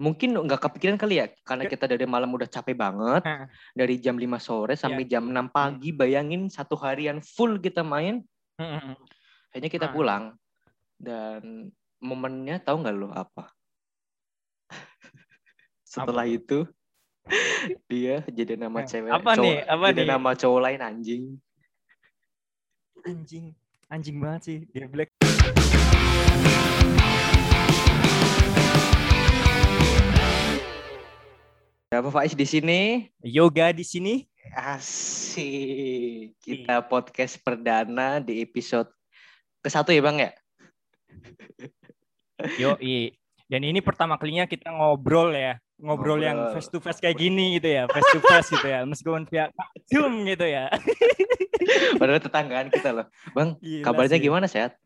mungkin nggak kepikiran kali ya karena kita dari malam udah capek banget dari jam 5 sore sampai jam 6 pagi bayangin satu harian full kita main. Mm, akhirnya kita pulang dan momennya tahu nggak lo apa? Setelah tuh? itu dia jadi nama Eh, cewek apa cowok- nih? Apa jadi nih? nama cowok lain anjing. Anjing, anjing banget sih dia Black. Apa Faiz di sini Yoga di sini. asik Iya. kita podcast perdana di episode ke satu ya bang ya Yo, Dan ini pertama kalinya kita ngobrol ya, ngobrol, yang Ngobrol. face to face kayak gini gitu ya, face to face gitu ya, meskipun via Zoom gitu ya. padahal tetanggaan kita loh bang Gila kabarnya sih. gimana sehat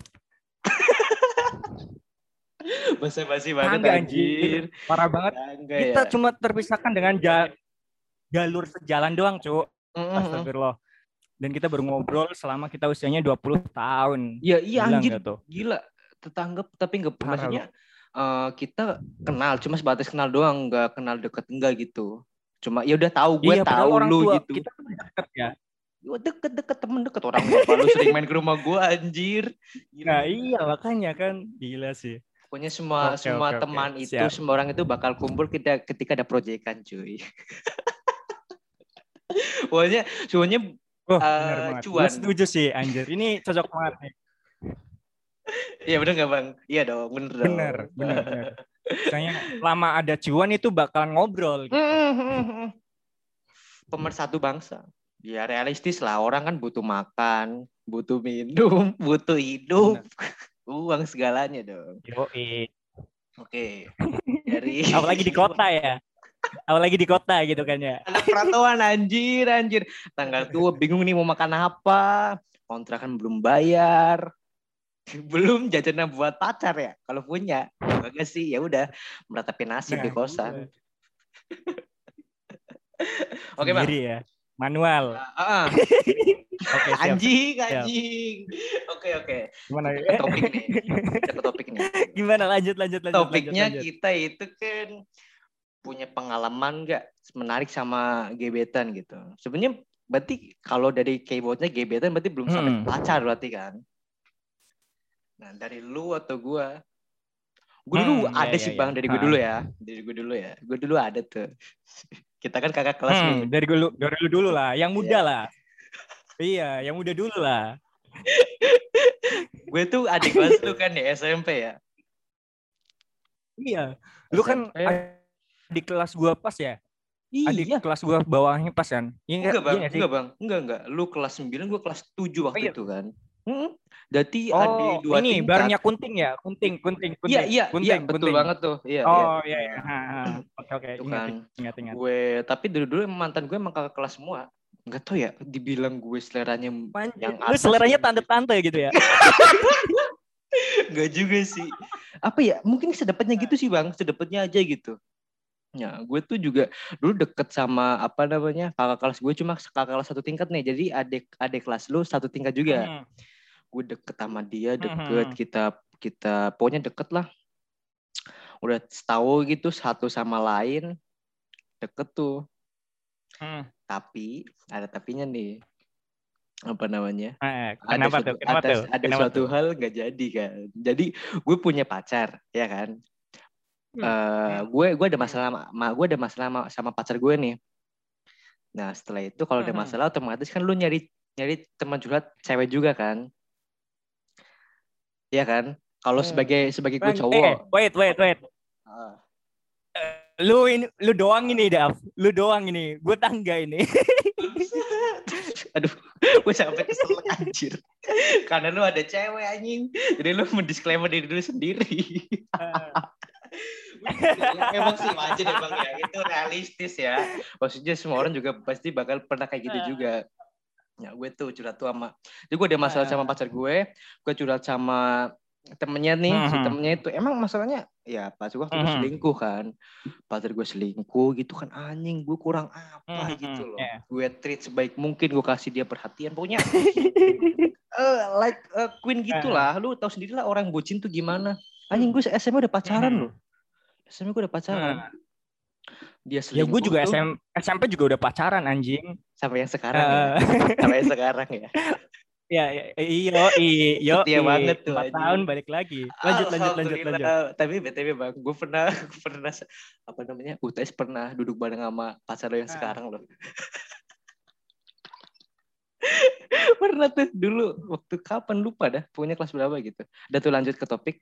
Basa basi banget Kagak, anjir. Parah banget. Kagak Kita ya. cuma terpisahkan dengan ja- jalur sejalan doang, Cuk. Astagfirullah. Dan kita baru ngobrol selama kita usianya 20 tahun. Iya iya Gila anjir tuh? gila tetangga tapi nggak maksudnya eh, kita kenal cuma sebatas kenal doang nggak kenal deket enggak gitu cuma ya udah tahu gue iya, tahu orang lu tua gitu kita deket ya. Gua deket deket temen deket orang bapak lu sering main ke rumah gue anjir Gila. Nah, iya makanya kan gila sih. Pokoknya semua Oke, semua oke. teman itu Siap. semua orang itu bakal kumpul kita ketika ada proyekan cuy pokoknya semuanya Oh, bener banget. cuan. Gua setuju sih anjir. Ini cocok banget nih. iya bener nggak bang iya dong bener dong Bener, bener, bener. Misalnya lama ada cuan itu bakalan ngobrol. Hmm, pemersatu bangsa. Ya realistis lah, orang kan butuh makan, butuh minum, butuh hidup, uang segalanya dong. Yoi. Oke, dari Apalagi di kota ya. Apalagi di kota gitu kan ya. anak perantauan anjir, anjir. Tanggal tua bingung nih mau makan apa, kontrakan belum bayar, belum jajanan buat pacar ya. Kalau punya, enggak sih ya udah meratapi nasib di Nah, kosan. iya. Oke bang. Ya. Manual. Ah, ah. Oke, siap. anjing, anjing. Oke, oke. Gimana? Kita ke topik nih. Kita topik nih. Gimana lanjut lanjut lanjut. Topiknya lanjut, lanjut. kita itu kan punya pengalaman nggak menarik sama gebetan gitu. Sebenarnya berarti kalau dari keyboardnya gebetan berarti belum sampai Hmm. pacar berarti kan. Nah dari lu atau gua, gue dulu Hmm, ada iya, sih iya, bang iya. dari gue dulu ya, dari gue dulu ya, gue dulu ada tuh. Kita kan kakak kelas nih. Hmm, dari dulu dari dulu dulu lah, yang muda Iya. lah. Iya, yang muda dulu lah. Gue tuh adik kelas lu kan di SMP ya. Iya. Lu kan di kelas gua pas ya? Adik Iya. kelas gua bawahnya pas kan? Iya Enggak bang, iya enggak bang, enggak enggak. Lu kelas 9, gue kelas 7 waktu iya. itu kan. Hmm. Jadi ada Oh, dua ini tingkat. barengnya kunting ya? Kunting, kunting, kunting. Iya iya kunting, iya betul kunting. banget tuh. Iya iya. Oh iya iya. Ha. Oke oke. Ingat, kan. ingat ingat. Gue tapi dulu dulu mantan gue emang kakak kelas semua. Enggak tahu ya, dibilang gue seleranya Anjir, yang lu atas seleranya tante-tante gitu ya? Enggak juga sih. Apa ya? Mungkin sedapatnya gitu sih bang, sedapatnya aja gitu. Ya, gue tuh juga dulu deket sama apa namanya kakak kelas gue cuma kakak kelas satu tingkat nih. Jadi adik adik kelas lu satu tingkat juga. Hmm. Gue deket sama dia deket hmm. kita kita pokoknya deket lah udah tahu gitu satu sama lain deket tuh Hmm. tapi ada tapinya nih apa namanya Eh, ada kenapa suatu, tuh? Kenapa ada, tuh? ada Kenapa suatu tuh? hal nggak jadi kan jadi gue punya pacar ya kan Hmm. Eh, gue gue ada masalah sama gue ada masalah sama, sama pacar gue nih nah setelah itu kalau ada Hmm. masalah otomatis kan lu nyari nyari teman curhat cewek juga kan Iya kan kalau Hmm. sebagai sebagai gue cowok Eh, wait, wait, wait. Ah. Lu ini, lu doang ini, Dav. Lu doang ini. Gue tangga ini. Aduh, gue sampai kesel anjir. Karena lu ada cewek anjing. Jadi lu mendisklaimer diri dulu sendiri. Emang sih wajar ya bang ya. Itu realistis ya. Maksudnya semua orang juga pasti bakal pernah kayak gitu Ah. juga. Ya gue tuh curhat tuh sama. Jadi gue ada masalah sama Ah. pacar gue. Gue curhat sama temennya nih. Si Mhm. temennya itu. Emang masalahnya ya pacar gue waktu Mhm. selingkuh kan. Pacar gue selingkuh gitu kan. Anjing gue kurang apa Mhm, gitu loh. iya. Gue treat sebaik mungkin. Gue kasih dia perhatian. Pokoknya eh like a queen Ah. gitulah. Lu tahu sendiri lah orang bucin tuh gimana. Anjing gue SMA udah pacaran Mhm. loh. SMP gue udah pacaran. Nah. Dia Ya gue selingkuh juga tuh SM, SMP juga udah pacaran anjing. sampai yang sekarang ya. Eh, Sampai yang sekarang ya. ya, ya, iyo, iyo, Setia banget tuh, Empat anjing. tahun balik lagi. Lanjut, lanjut, lanjut, lanjut. Tapi BTW Bang, gue pernah gue pernah apa namanya? UTS pernah duduk bareng sama pacar lo yang Ah. sekarang loh. pernah tuh dulu waktu kapan lupa dah punya kelas berapa gitu. Udah tuh lanjut ke topik.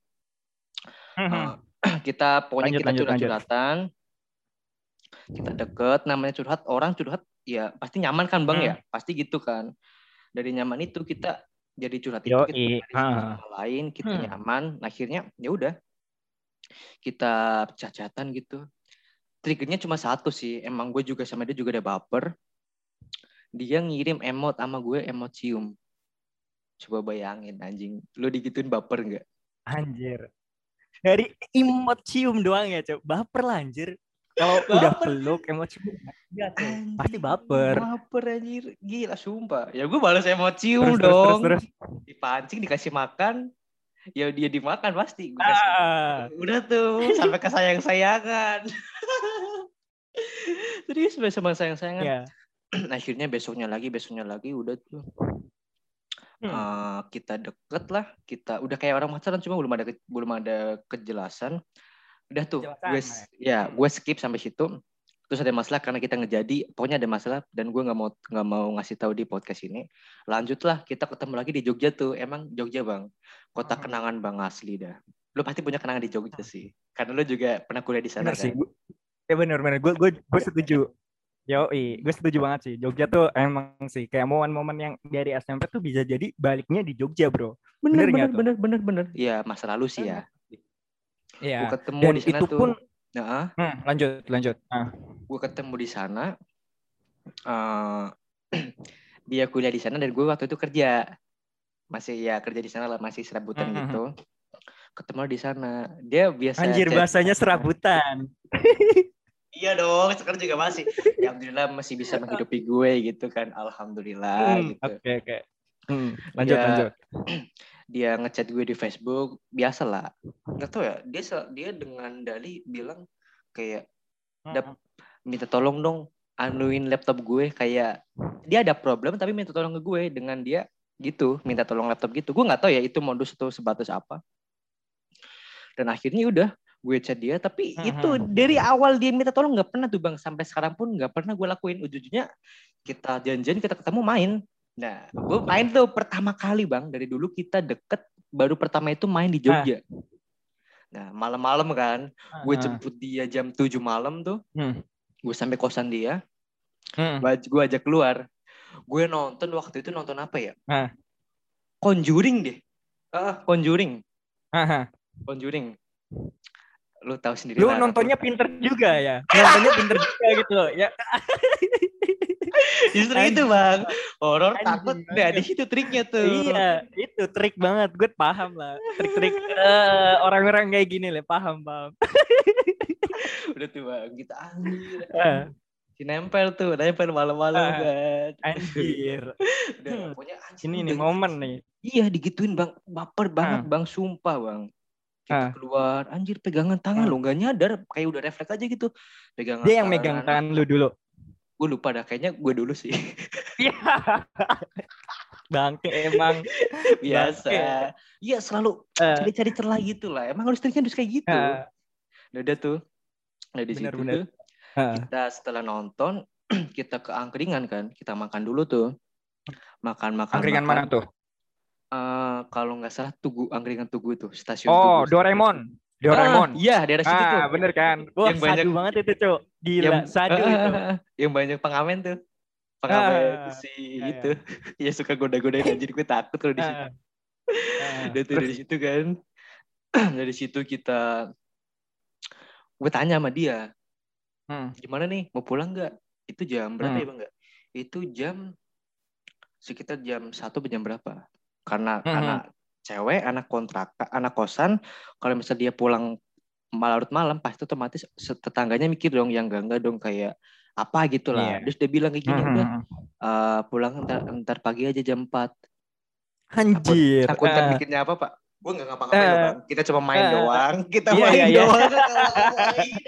Eh, kita pokoknya Lanjut, kita lanjut, lanjut. Kita deket, namanya curhat, orang curhat ya pasti nyaman kan Bang Hmm. ya? Pasti gitu kan. Dari nyaman itu kita jadi curhat itu Yoi, kita sama lain, kita Hmm. nyaman, akhirnya ya udah kita cacatan gitu. Triggernya cuma satu sih, emang gue juga sama dia juga ada baper. Dia ngirim emot sama gue emot cium. Coba bayangin anjing, lu digituin baper nggak? Anjir. Dari emot cium doang ya, Cok. Baper lah anjir. Kalau udah peluk emot cium. Iya, Pasti baper. Baper anjir. Gila sumpah. Ya gue balas emot cium Terus, terus, dong. terus, terus. Dipancing dikasih makan. Ya dia dimakan pasti. Gua kasih- Ah. Udah tuh sampai ke sayang-sayangan. Serius sampai sama sayang-sayangan. Ya. Akhirnya besoknya lagi, besoknya lagi udah tuh. Hmm. Eh, kita deket lah, kita udah kayak orang pacaran cuma belum ada belum ada kejelasan. Udah tuh, gue ya gue skip sampai situ. Terus ada masalah karena kita ngejadi, pokoknya ada masalah dan gue nggak mau nggak mau ngasih tahu di podcast ini. Lanjutlah kita ketemu lagi di Jogja tuh. Emang Jogja bang, kota Hmm. kenangan bang asli dah. Lu pasti punya kenangan di Jogja sih, karena lu juga pernah kuliah di sana Bener sih. kan. Gua- Ya bener bener. Gue gue gue setuju. Yo, gue setuju banget sih. Jogja tuh emang sih kayak momen-momen yang dari SMP tuh bisa jadi baliknya di Jogja, bro. Bener Bener bener bener bener bener. Iya masa lalu sih ya. Iya. Gue ketemu Dan di sana itu tuh. pun Nah, Hmm, lanjut lanjut. Ah. gue ketemu di sana. eh dia kuliah di sana dan gue waktu itu kerja. Masih ya kerja di sana lah, masih serabutan Mhm. gitu. Ketemu di sana. Dia biasa Anjir chat- bahasanya serabutan. Iya dong, sekarang juga masih. Ya alhamdulillah masih bisa menghidupi gue gitu kan. Alhamdulillah Hmm, gitu. Oke oke. Hmm, lanjut Ya, lanjut. Dia ngechat gue di Facebook, biasa lah. Gak tau ya, dia dia dengan dali bilang kayak Dap- minta tolong dong anuin laptop gue. Kayak dia ada problem tapi minta tolong ke gue dengan dia gitu minta tolong laptop gitu. Gue nggak tahu ya itu modus atau sebatas apa. Dan akhirnya udah gue chat dia tapi Mhm. itu dari awal dia minta tolong nggak pernah tuh bang. Sampai sekarang pun nggak pernah gue lakuin. Ujung-ujungnya kita janjian kita ketemu main nah gue main tuh pertama kali bang dari dulu kita deket baru pertama itu main di Jogja nah malam-malam kan gue Ah, jemput dia jam 7 malam tuh Hmm. gue sampai kosan dia hmm. gue ajak keluar gue nonton waktu itu nonton apa ya Ah. Conjuring deh ah Conjuring Aha. Conjuring lu tahu sendiri Lu nontonnya pinter juga ya. Nontonnya pinter juga gitu. Ya. justru Anjing. itu bang horor takut nah di situ triknya tuh Iya, itu trik banget. Gue paham lah. Trik-trik eh, orang-orang kayak gini lah, paham, paham. udah tuh bang kita anjir Eh, si nempel tuh nempel malam-malam Ah. kan anjir. udah Hmm. pokoknya anjir Ini nih momen nih. iya digituin bang baper banget Ah. bang sumpah bang kita Ah. keluar anjir pegangan tangan Ah. lo nggak nyadar kayak udah refleks aja gitu pegangan Dia yang megang tangan lu dulu. Gue lupa dah kayaknya gue dulu sih Iya. Bangke emang. biasa iya selalu Eh, cari-cari celah gitu lah emang harus triknya harus kayak gitu Nah, udah tuh nah di Bener, situ bener. tuh eh. kita setelah nonton kita ke angkringan kan kita makan dulu tuh makan makan Angkringan makan. mana tuh? Eh, kalau nggak salah tugu angkringan tugu tuh stasiun Oh, tugu Doraemon. Doraemon. Ah, iya daerah situ tuh Ah, bener kan? Wah, Yang banyak- sadu banget itu, Cuk. Gila, Yang- sadu itu. yang banyak pengamen tuh pengamen Ah, si iya, itu ya suka goda-godain anjir gue takut kalau di situ Ah. Ah, tuh terus- dari situ kan. dari situ kita gue tanya sama dia, Hmm. gimana nih mau pulang nggak? Itu jam berapa Hmm. ya bang nggak? Itu jam sekitar jam satu jam berapa? Karena Hmm. anak cewek, anak kontrak, anak kosan, kalau misalnya dia pulang larut malam, pasti otomatis tetangganya mikir dong yang enggak enggak dong kayak apa gitu lah. Iya. Terus dia bilang kayak gini, Hmm, udah hmm, eh, pulang ntar, ntar pagi aja jam 4. Anjir. Aku ntar ah. mikirnya apa pak? Gue nggak ngapa-ngapain Eh. loh, bang. Kita cuma main Eh. doang. Kita Iya, main iya, iya. doang.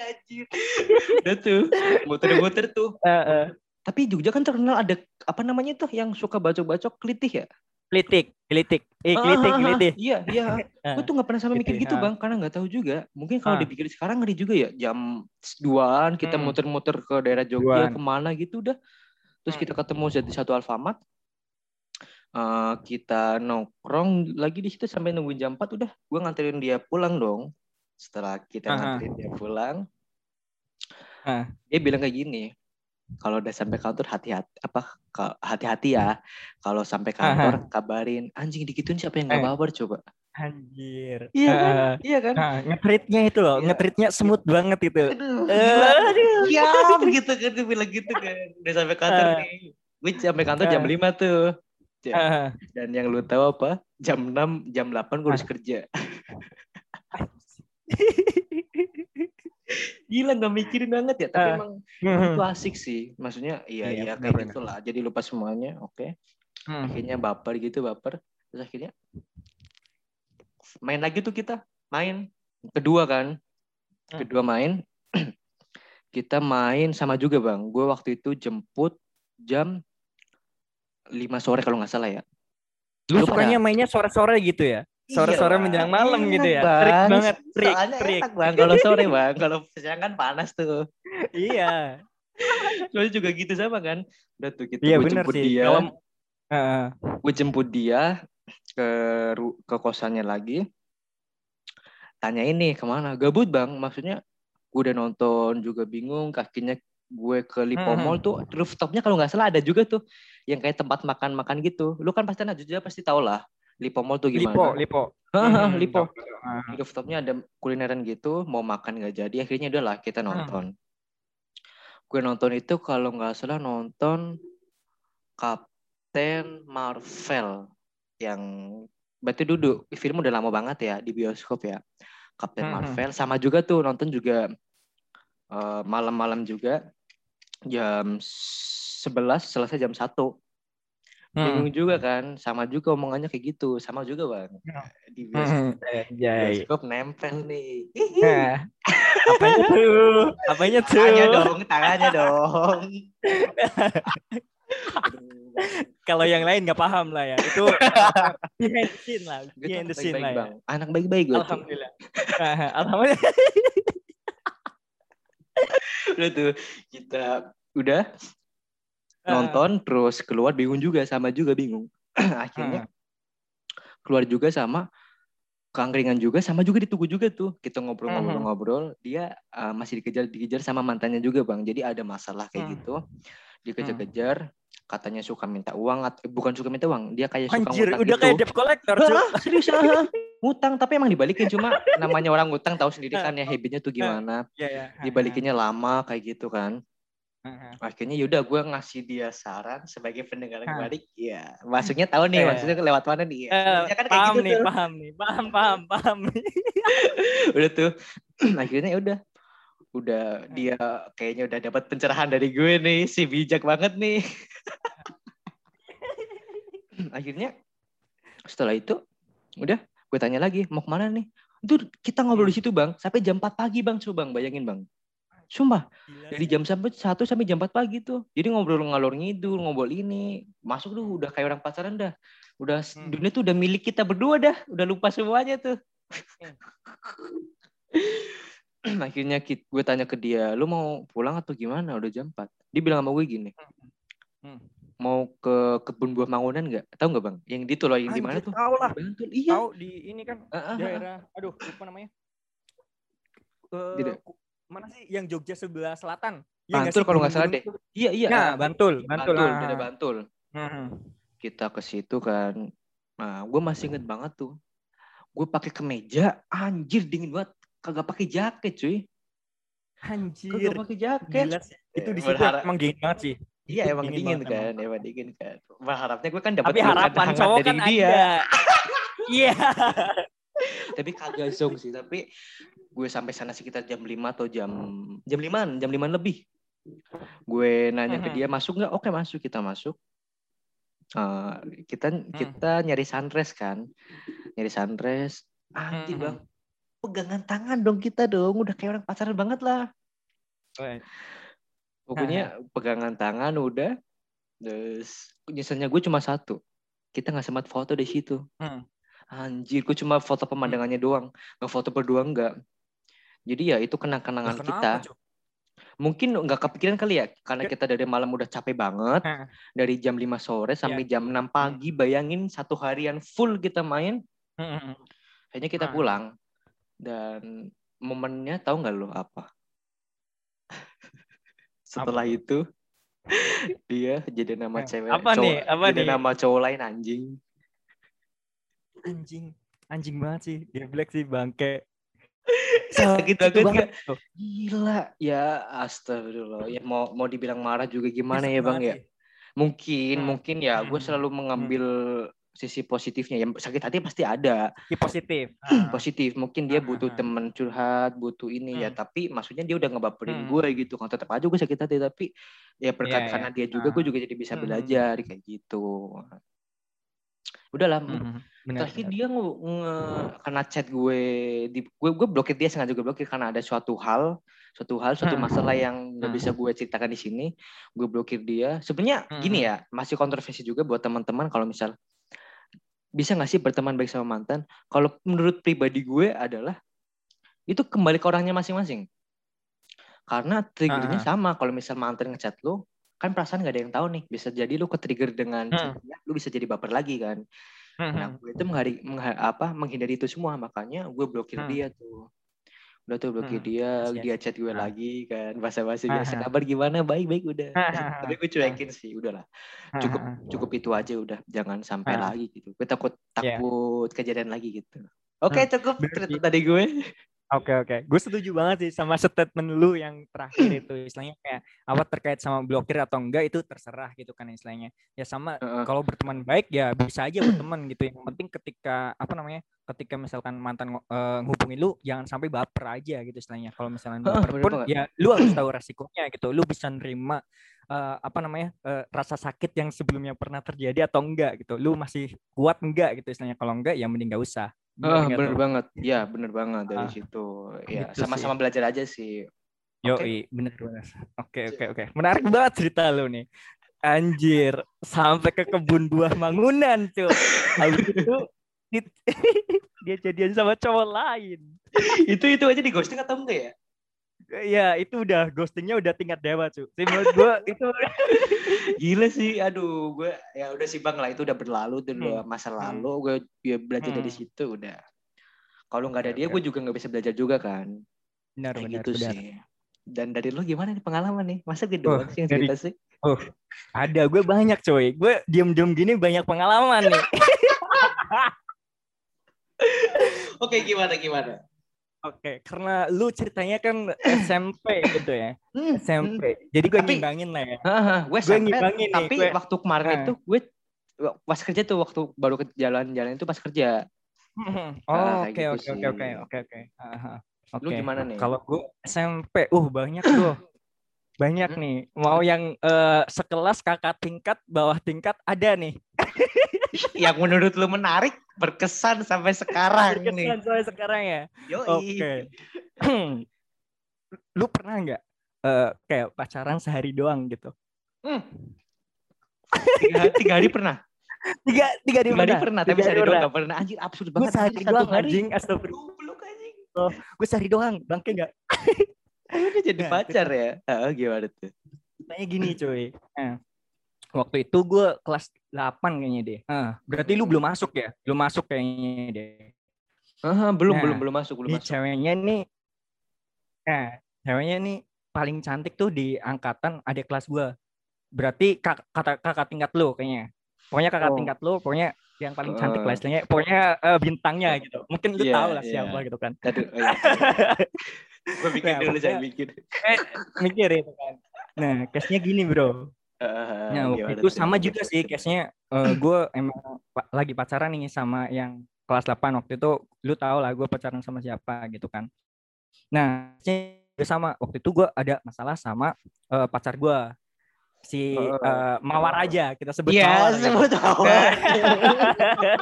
Anjir. Udah tuh, muter-muter tuh. Eh, eh. Tapi Jogja kan terkenal ada apa namanya tuh yang suka bacok-bacok kelitih ya? Klitik, klitik. Eh, Ah, ah, ah, klitik. Iya, iya. Ah. Gue tuh nggak pernah sampai mikir Gitu, ah. bang, karena nggak tahu juga. Mungkin kalau Ah. dipikir sekarang ngeri juga ya, jam duaan kita Hmm. muter-muter ke daerah Jogja ke mana gitu udah. Terus Hmm. kita ketemu di satu Alfamart, Eh, kita nongkrong lagi di situ sampai nungguin jam 4 udah. Gue nganterin dia pulang dong. Setelah kita Aha. nganterin dia pulang, Ah. dia bilang kayak gini. Kalau udah sampai kantor hati-hati apa hati-hati ya. Kalau sampai kantor kabarin anjing digituin siapa yang nggak Eh. baper coba. Anjir. Iya kan? Ah, Iya kan? ah, ngetritnya itu loh, Iya. ngetritnya smooth banget itu. Aduh, aduh. Ya, begitu kan dia bilang gitu kan. Udah sampai kantor Ah. nih. Gue sampai kantor jam Ah. 5 tuh. Ja- Ah, Dan yang lu tahu apa? Jam 6, jam 8 gue harus kerja. Gila nggak mikirin banget ya, tapi Ah. emang hmm, itu asik sih. Maksudnya iya Iya, iya kayak gitulah. Jadi lupa semuanya, oke. hmm. Akhirnya baper gitu, baper. Terus akhirnya main lagi tuh kita, main kedua kan. Hmm. Kedua main. kita main sama juga, Bang. Gue waktu itu jemput jam 5 sore kalau nggak salah ya. Lu pada- sukanya mainnya sore-sore gitu ya? Sore-sore Iya, menjelang Bang. malam gitu ya? Bang. Trik banget, trik, Soalnya trik. enak bang kalau sore bang. Kalau siang kan panas tuh. Iya. Soalnya juga gitu sama kan. Udah tuh kita Iya benar jemput sih. dia. Kalau Heeh. Gue jemput dia ke ke kosannya lagi. Tanya ini ke mana? Gabut bang. Maksudnya gue udah nonton juga bingung. Kakinya gue ke Lipo. Mall tuh rooftopnya kalau nggak salah ada juga tuh yang kayak tempat makan-makan gitu. Lu kan pasti anak Jogja pasti tau lah Lipo Mall tuh Lipo, gimana. Lipo. Hahaha, Hmm, Lipo. di rooftopnya ada kulineran gitu mau makan nggak jadi akhirnya udahlah kita Hmm. nonton gue nonton itu kalau nggak salah nonton Captain Marvel yang berarti duduk film udah lama banget ya di bioskop ya Captain Hmm. Marvel sama juga tuh nonton juga eh, malam-malam juga jam 11 selesai jam 1 Hmm. bingung juga kan sama juga omongannya kayak gitu sama juga bang Hmm. di bioskop, Hmm. Bioskop nempel nih Nah, apanya tuh? Apanya tuh? Tangannya dong, tangannya dong. Kalau yang lain nggak paham lah ya. Itu behind the scene lah. Behind the scene lah ya. Anak baik-baik gue. Alhamdulillah. Ah, Alhamdulillah. Udah tuh kita udah nonton terus keluar bingung juga sama juga bingung. Akhirnya keluar juga sama keangkringan juga sama juga ditunggu juga tuh. Kita ngobrol-ngobrol-ngobrol, dia uh, masih dikejar dikejar sama mantannya juga, Bang. Jadi ada masalah kayak Hmm. gitu. Dikejar-kejar, katanya suka minta uang atau eh, bukan suka minta uang, dia kayak suka Anjir, ngutang udah gitu. kayak debt collector. Ah, serius ah. ngutang tapi emang dibalikin cuma namanya orang ngutang tahu sendiri kan ya habitnya tuh gimana Iya, ya. dibalikinnya lama kayak gitu kan Ah. akhirnya yaudah gue ngasih dia saran sebagai pendengar yang Hah. balik ya maksudnya tahu nih Eh. maksudnya lewat mana nih? Ya Maksudnya kan kayak paham gitu nih, tuh. paham nih, paham, paham, paham nih. udah tuh. Akhirnya ya udah. Udah dia kayaknya udah dapat pencerahan dari gue nih si bijak banget nih. Akhirnya setelah itu udah gue tanya lagi mau ke mana nih? Itu kita ngobrol di situ bang. Sampai jam 4 pagi bang. Coba bang bayangin bang Sumpah, Gila dari jam sampai 1 sampai jam 4 pagi tuh. Jadi ngobrol ngalor ngidul, ngobrol ini. Masuk tuh udah kayak orang pacaran dah. Udah Hmm. dunia tuh udah milik kita berdua dah. Udah lupa semuanya tuh. Akhirnya kit- gue tanya ke dia, lu mau pulang atau gimana? Udah jam 4. Dia bilang sama gue gini, Hmm. mau ke kebun buah Mangunan nggak? Tahu nggak bang? Yang di tuh loh, yang di mana tuh? Tahu lah. Bantul. Iya. Tahu di ini kan ah, ah. daerah aduh lupa namanya. Eh, Tidak. Mana sih yang Jogja sebelah selatan? Iya nggak Bantul sih, kalau nggak salah deh. Iya iya. Nah, ah, Bantul, Bantul. Bantul, ah. daerah Bantul. Hmm. kita ke situ kan. Nah, gue masih inget banget tuh. Gue pakai kemeja, anjir dingin banget. Kagak pakai jaket, cuy. Anjir. Kagak pakai jaket. Gila sih. Itu di situ berharap- emang dingin banget sih. Iya, Itu emang dingin, banget kan, emang dingin kan. Berharapnya gue kan dapat Tapi harapan cowok dari kan dia. ada. Iya. Tapi kagak zong sih, tapi gue sampai sana sekitar jam 5 atau jam jam 5 jam 5 lebih. Gue nanya ke Mhm. dia masuk nggak? Oke masuk, kita masuk. uh, kita Hmm. kita nyari sunrise kan nyari sunrise anjing Hmm. bang pegangan tangan dong kita dong udah kayak orang pacaran banget lah pokoknya pegangan tangan udah terus nyeselnya gue cuma satu kita nggak sempat foto di situ Hmm. anjir gue cuma foto pemandangannya doang nggak foto berdua enggak jadi ya itu kenang-kenangan Lah, kita mungkin nggak kepikiran kali ya karena kita dari malam udah capek banget Hah. dari jam 5 sore sampai jam 6 pagi bayangin satu harian full kita main Hmm, hmm, hmm. akhirnya kita Ah. pulang dan momennya tahu nggak lo apa setelah Apa? itu dia jadi nama Eh, cewek apa cowok- nih? Apa jadi nih? nama cowok lain anjing Anjing. Anjing banget sih. Dia black sih bangke. Sakit banget nggak? tuh. gila ya astagfirullah ya mau mau dibilang marah juga gimana Nyesek ya bang banget ya mungkin Hmm. mungkin ya gue Hmm. selalu mengambil sisi positifnya ya sakit hati pasti ada Iya, positif. Ah. positif mungkin dia Ah, butuh ah, ah. temen curhat butuh ini ya Hmm. tapi maksudnya dia udah ngebaperin Hmm. gue gitu kan tetap aja gue sakit hati tapi ya berkat Iya, karena iya. dia juga gue Ah. juga jadi bisa Hmm. belajar kayak gitu udahlah Hmm, benar, terakhir benar. dia nge, nge- karena chat gue di gue gue blokir dia sengaja gue blokir karena ada suatu hal suatu hal suatu Hmm. masalah yang nggak Hmm. bisa gue ceritakan di sini gue blokir dia sebenarnya Hmm. gini ya masih kontroversi juga buat teman-teman kalau misal bisa nggak sih berteman baik sama mantan kalau menurut pribadi gue adalah itu kembali ke orangnya masing-masing karena triggernya Ah. sama kalau misal mantan ngechat lo kan perasaan nggak ada yang tahu nih bisa jadi lo ke trigger dengan Hmm. lo bisa jadi baper lagi kan Hmm, Nah, hmm. gue itu menghari, mengha- apa, menghindari itu semua, makanya gue blokir Hmm. dia tuh. Udah tuh blokir Hmm. dia, Kasihan dia chat gue Ah. lagi kan, basa-basi Ah, biasa. Kabar gimana? Baik-baik udah. Ah, ah, ah. Tapi gue cuekin sih, udahlah. Cukup cukup itu aja udah, jangan sampai lagi gitu. Gue takut Iya. takut kejadian lagi gitu. Oke, Hmm, cukup cerita tadi gue. Oke oke, gue setuju banget sih sama statement lu yang terakhir itu istilahnya kayak apa terkait sama blokir atau enggak itu terserah gitu kan istilahnya. Ya sama Heeh. kalau berteman baik ya bisa aja berteman gitu. Yang penting ketika apa namanya? Ketika misalkan mantan ngo- eh, ngehubungin lu jangan sampai baper aja gitu istilahnya. Kalau misalnya baper bener pun banget. ya lu harus tahu resikonya gitu. Lu bisa nerima eh, apa namanya? eh, rasa sakit yang sebelumnya pernah terjadi atau enggak gitu. Lu masih kuat enggak gitu istilahnya. Kalau enggak ya mending gak usah. Ah, nggak bener tuh? banget. Ya, bener banget dari Ah, situ. Ya, gitu sama-sama belajar aja sih. Yo, Oke. bener bener. Oke oke oke. Menarik banget cerita lu nih. Anjir, sampai ke kebun buah mangunan, cuy. Habis itu di- dia jadian sama cowok lain. itu itu aja di ghosting atau enggak ya? Ya, itu udah ghostingnya udah tingkat dewa, cuy. Sih menurut gua itu Gila sih, aduh, gue ya udah sih bang lah itu udah berlalu, itu udah Hmm. masa Hmm. lalu, gue ya belajar dari Hmm. situ udah. Kalau nggak ada dia, gue juga nggak bisa belajar juga kan, benar kayak benar gitu benar. sih. Dan dari lu gimana nih pengalaman nih? Masa gue Oh, sih yang dari- cerita sih? Ada gue banyak, coy. Gue diem-diem gini banyak pengalaman nih. Oke, gimana gimana? Oke, karena lu ceritanya kan SMP gitu ya. Hmm, hmm. SMP. Jadi gue ngimbangin lah ya. Haha, gue ngimbangin nih, tapi gue- waktu kemarin Ah. itu gue pas kerja tuh waktu baru ke jalan-jalan itu pas kerja. Hmm, Ah, Oh, oke gitu oke oke oke oke oke. Aha, Lu Oke. gimana nih? Kalau gue SMP, uh banyak tuh. Banyak Hmm. nih. Mau yang eh, sekelas kakak tingkat, bawah tingkat ada nih. yang menurut lu menarik, berkesan sampai sekarang nih. Berkesan sampai sekarang ya. Oke. Lu pernah nggak eh, kayak pacaran sehari doang gitu? Hmm. Tiga, tiga hari pernah. Tiga tiga hari Tiga hari pernah. tapi hari sehari doang pernah. gak pernah. Anjir absurd Gue banget. sehari Anjir, satu doang hari. anjing, astagfirullah. Goblok anjing. Gue sehari doang, bangke nggak? Ayo udah jadi Nah, pacar ya. Ah, gimana tuh? Ceritanya gini cuy. Nah, waktu itu gue kelas 8 kayaknya deh. Ah, berarti lu belum masuk ya? Belum masuk kayaknya deh. Ah, belum Nah, belum belum masuk belum masuk. ceweknya nih, nah ceweknya nih paling cantik tuh di angkatan adik kelas gue. Berarti kak, kata, kakak tingkat lu kayaknya. Pokoknya kakak Oh. tingkat lu, pokoknya yang paling cantik Eh. lah istilahnya. Pokoknya eh, bintangnya gitu. Mungkin lu Iya, tahu lah iya. siapa gitu kan. Aduh, oh iya. Gue mikir Nah, dulu, saya mikir. Eh, mikir itu kan. Nah, case-nya gini bro. Ah, Nah, waktu itu sama juga sih case-nya gue emang lagi pacaran nih sama yang kelas 8 waktu itu lu tau lah gue pacaran sama siapa gitu kan. Nah, sama waktu itu gue ada masalah sama eh, pacar gue. si eh, Mawar aja kita sebut Iya, Mawar. sebut Mawar.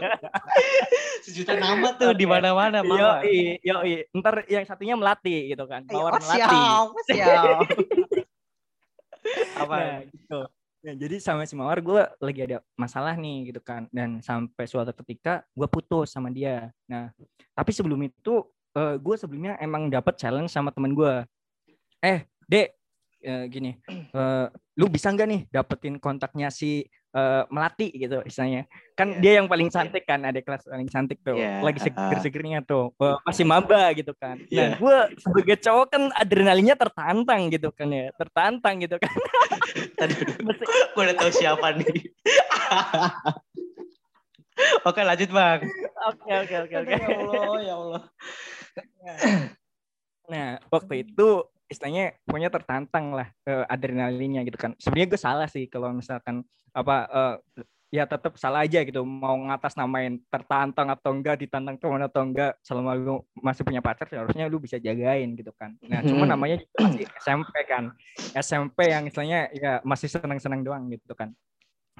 Sejuta nama tuh di mana-mana Mawar. Yoi, yoi. Ntar yang satunya Melati gitu kan. Mawar Oh, Melati. siap, siap. Apa? Nah, gitu. Nah, jadi sama si Mawar gue lagi ada masalah nih gitu kan. Dan sampai suatu ketika gue putus sama dia. Nah, tapi sebelum itu gue sebelumnya emang dapat challenge sama temen gue. Eh, Dek, eh, gini, eh, lu bisa nggak nih dapetin kontaknya si eh, Melati gitu istilahnya. Kan Iya. dia yang paling cantik kan, adik kelas paling cantik tuh. Iya, Lagi ah. seger-segernya tuh. Eh, masih maba gitu kan. Nah, Iya. gue sebagai cowok kan adrenalinnya tertantang gitu kan ya. Tertantang gitu kan. Tadi gue udah tahu siapa nih. Oke lanjut bang. Oke, oke, oke, oke. Ya Allah, ya Allah. Nah, waktu itu istilahnya pokoknya tertantang lah eh, adrenalinnya gitu kan. Sebenarnya gue salah sih kalau misalkan apa eh, ya tetap salah aja gitu mau ngatas namain tertantang atau enggak ditantang teman atau enggak selama lu masih punya pacar seharusnya lu bisa jagain gitu kan. Nah, cuma Hmm. namanya juga masih SMP kan. SMP yang istilahnya ya masih senang-senang doang gitu kan.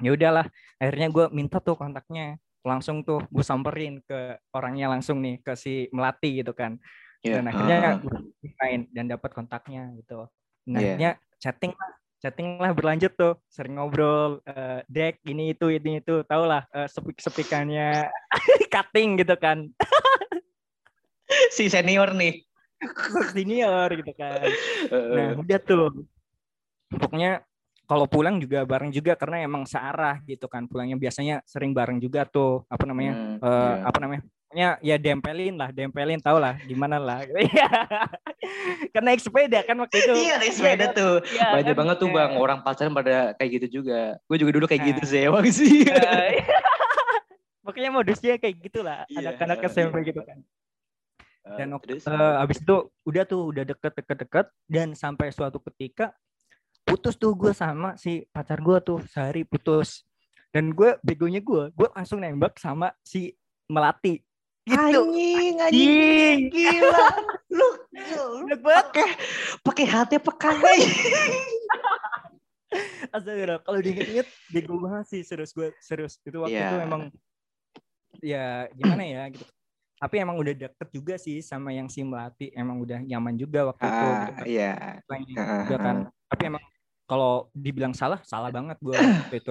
Ya udahlah, akhirnya gue minta tuh kontaknya langsung tuh gue samperin ke orangnya langsung nih ke si Melati gitu kan Ya, dan akhirnya ah, gue main dan dapat kontaknya gitu. Nah, Iya. akhirnya chatting lah, chatting lah berlanjut tuh, sering ngobrol, eh, dek ini itu ini itu, tau lah eh, sepik sepikannya cutting gitu kan, si senior nih. senior gitu kan. Nah udah tuh, pokoknya kalau pulang juga bareng juga karena emang searah gitu kan, pulangnya biasanya sering bareng juga tuh, apa namanya, Hmm, eh, iya. apa namanya pokoknya ya dempelin lah dempelin tau lah gimana lah Iya. karena naik sepeda kan waktu itu Iya naik sepeda kan? tuh. Iya, Banyak kan? banget tuh Iya. bang. Orang pacaran pada kayak gitu juga. Gue juga dulu kayak Nah. gitu sih emang sih. Eh, pokoknya modusnya kayak gitulah Iya, anak-anak iya. SMP gitu kan dan Eh, waktu terus? eh, abis itu udah tuh udah deket-deket-deket dan sampai suatu ketika putus tuh gue sama si pacar gue tuh sehari putus dan gue begonya gue gue langsung nembak sama si melati gitu Anjing, anjing. Gila. Lu banget. pakai pakai hati apa kagak? Astaga, kalau diinget-inget bego banget sih serius gue serius itu waktu Iya. itu emang ya gimana ya gitu tapi emang udah deket juga sih sama yang si melati emang udah nyaman juga waktu itu gitu Ah, kan. iya. Selain Ah, juga kan tapi emang kalau dibilang salah salah banget gue waktu itu.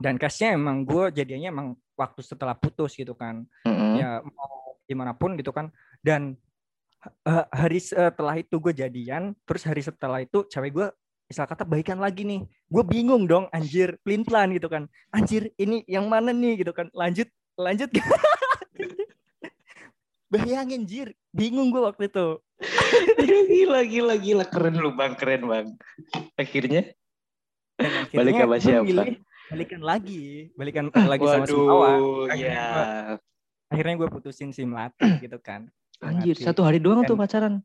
Dan cashnya emang gue jadinya emang waktu setelah putus gitu kan. Mm-mm. ya mau gimana pun gitu kan. Dan eh, hari setelah itu gue jadian terus hari setelah itu cewek gue istilah kata baikan lagi nih. Gue bingung dong anjir pelin pelan gitu kan. Anjir ini yang mana nih gitu kan. Lanjut lanjut. Bayangin jir bingung gue waktu itu. Gila gila gila. Keren lu bang keren bang. Akhirnya? Akhirnya Balik sama siapa? milih balikan lagi balikan lagi sama si Mawar waduh Akhirnya ya. akhirnya gue putusin si melati gitu kan Anjir Melati. satu hari doang tuh pacaran.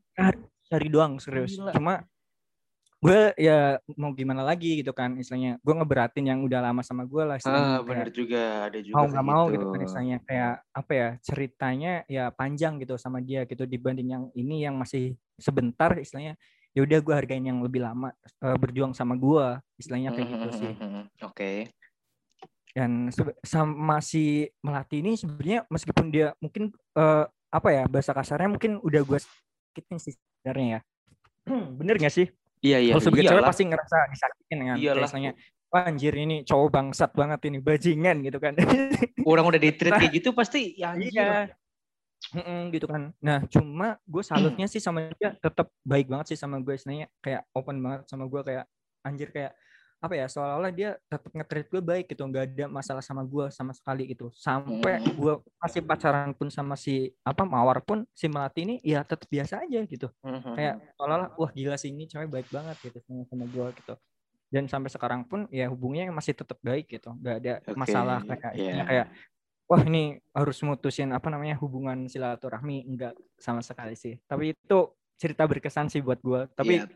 cari doang serius Gila. cuma gue ya mau gimana lagi gitu kan istilahnya gue ngeberatin yang udah lama sama gue lah. Ah Kayak bener juga ada juga mau nggak mau gitu kan istilahnya kayak apa ya ceritanya ya panjang gitu sama dia gitu dibanding yang ini yang masih sebentar istilahnya ya udah gue hargain yang lebih lama eh, berjuang sama gue istilahnya kayak gitu sih Mhm, Oke. dan sebe- sama si melati ini sebenarnya meskipun dia mungkin eh, apa ya bahasa kasarnya mungkin udah gue sakitin sih sebenarnya ya bener gak sih Iya iya. kalau sebagai cewek pasti ngerasa disakitin kan Iyalah. biasanya Wah, anjir ini cowok bangsat banget ini bajingan gitu kan Orang udah di treat kayak gitu pasti ya anjir. iya Mm-mm, gitu kan. Nah cuma gue salutnya sih sama dia tetap baik banget sih sama gue. Istilahnya kayak open banget sama gue kayak anjir kayak apa ya seolah-olah dia tetap nge-treat gue baik gitu. Nggak ada masalah sama gue sama sekali gitu. Sampai Mm. gue masih pacaran pun sama si apa mawar pun si melati ini ya tetap biasa aja gitu. Mhm. kayak seolah-olah wah gila sih ini cewek baik banget gitu sama, sama gue gitu. Dan sampai sekarang pun ya hubungannya masih tetap baik gitu. Nggak ada Oke, masalah kayak iya. istilahnya kayak wah ini harus mutusin apa namanya hubungan silaturahmi enggak sama sekali sih tapi itu cerita berkesan sih buat gue tapi Iya.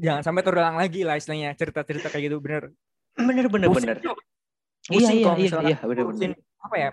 jangan sampai terulang lagi lah istilahnya cerita-cerita kayak gitu bener bener bener Pusing, bener. Cuk. Iya Pusing iya iya misalkan iya bener bener. apa ya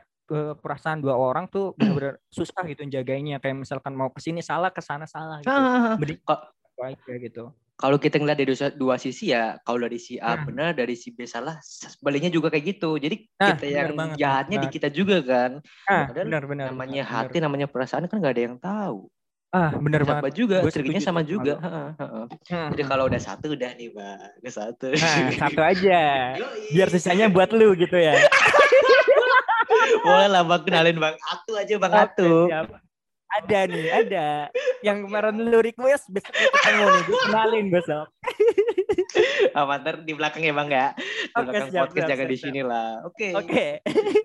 perasaan dua orang tuh bener-bener susah gitu jagainya kayak misalkan mau ke sini salah ke sana salah gitu Ah, Mending- Ka- satu aja gitu. Kalau kita ngeliat dari dua, dua sisi ya, kalau dari si A Hmm. benar, dari si B salah, sebaliknya juga kayak gitu. Jadi Nah, kita benar yang banget, jahatnya di benar. kita juga kan. Ah, Padahal benar-benar. namanya hati, namanya perasaan kan nggak ada yang tahu. Ah, benar banget. juga, setuju sama juga. lu. Heeh, heeh. Hmm, Jadi hmm. kalau udah satu udah nih bang, udah satu. Nah, satu aja. Biar sisanya buat lu gitu ya. Boleh lah bang kenalin bang Atu aja bang Atu. Ada nih, ada. Yang kemarin lu request besok ketemu nih, gue kenalin besok. Apa ntar di belakang ya bang ya? Di Oke, belakang siap, podcast siap, siap, di sini lah. Oke. Oke,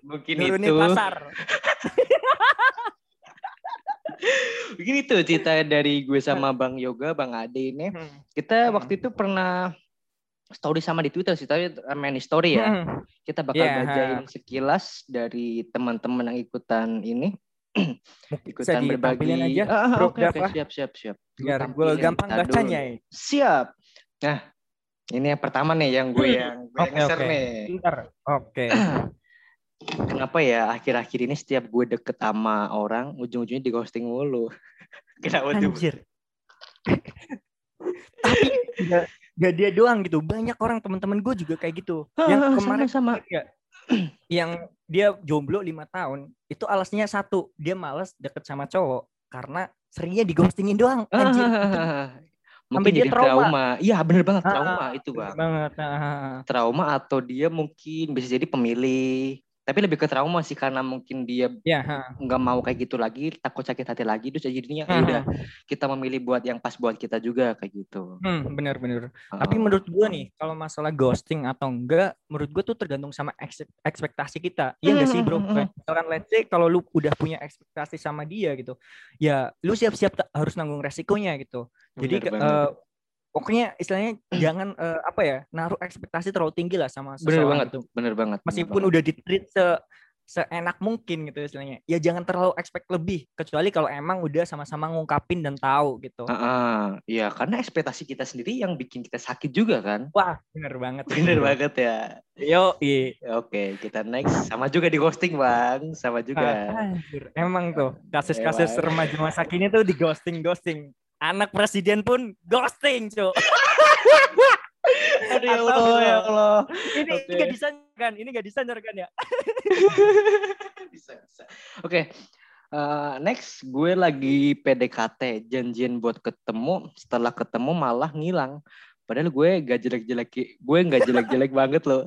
Mungkin turunin itu. pasar. Mungkin itu cerita dari gue sama Bang Yoga, Bang Ade ini. Hmm. Kita Hmm. waktu itu pernah story sama di Twitter sih, tapi main story ya. Hmm. Kita bakal Yeah, bacain sekilas dari teman-teman yang ikutan ini. Bisa ikutan berbagi. aja, Ah, ah, Bro oke, oke, Dafa. siap, siap, siap. Biar gue gampang bacanya ya. Siap. Nah, ini yang pertama nih yang gue yang gue Oke, nge-share oke. nih. Bentar. Oke. Kenapa ya akhir-akhir ini setiap gue deket sama orang ujung-ujungnya di ghosting mulu. Kenapa tuh? Anjir. Tapi gak, gak dia doang gitu. Banyak orang teman-teman gue juga kayak gitu. Yang Ah, kemarin sama-sama. ya, yang dia jomblo lima tahun itu alasnya satu dia males deket sama cowok karena seringnya dighostingin doang anjir itu Mungkin dia jadi trauma. trauma. Iya bener banget Ah, trauma itu bener bang. banget ah. Trauma atau dia mungkin bisa jadi pemilih. Tapi lebih ke trauma sih karena mungkin dia ya nggak mau kayak gitu lagi, takut sakit hati lagi, terus jadinya ya Ah, udah kita memilih buat yang pas buat kita juga kayak gitu. hmm, bener bener. Ah, tapi menurut gue nih kalau masalah ghosting atau enggak menurut gue tuh tergantung sama eks- ekspektasi kita. Iya enggak sih bro? Hmm, hmm, Kayak misalkan let's say kalau lu udah punya ekspektasi sama dia gitu ya lu siap-siap harus nanggung resikonya gitu. Jadi bener. banget. Pokoknya istilahnya jangan eh, apa ya naruh ekspektasi terlalu tinggi lah sama bener banget, gitu. bener banget. bener Meskipun banget. udah di treat se seenak mungkin gitu istilahnya. Ya jangan terlalu expect lebih kecuali kalau emang udah sama-sama ngungkapin dan tahu gitu. Ah, ah, iya karena ekspektasi kita sendiri yang bikin kita sakit juga kan. Wah, bener banget. Bener banget ya. Yo, iya. Oke, kita next. Sama juga di ghosting, Bang. Sama juga. Anjir, emang tuh kasus-kasus Emang. remaja masa kini tuh di ghosting ghosting. Anak presiden pun ghosting, cuy. Aduh, ya Allah, ya Allah. Ini Oke. nggak disandarkan, ini nggak disandarkan ya. bisa, bisa. Oke. eh, next, gue lagi PDKT, janjian buat ketemu. Setelah ketemu malah ngilang. Padahal gue gak jelek-jelek, gue gak jelek-jelek banget loh.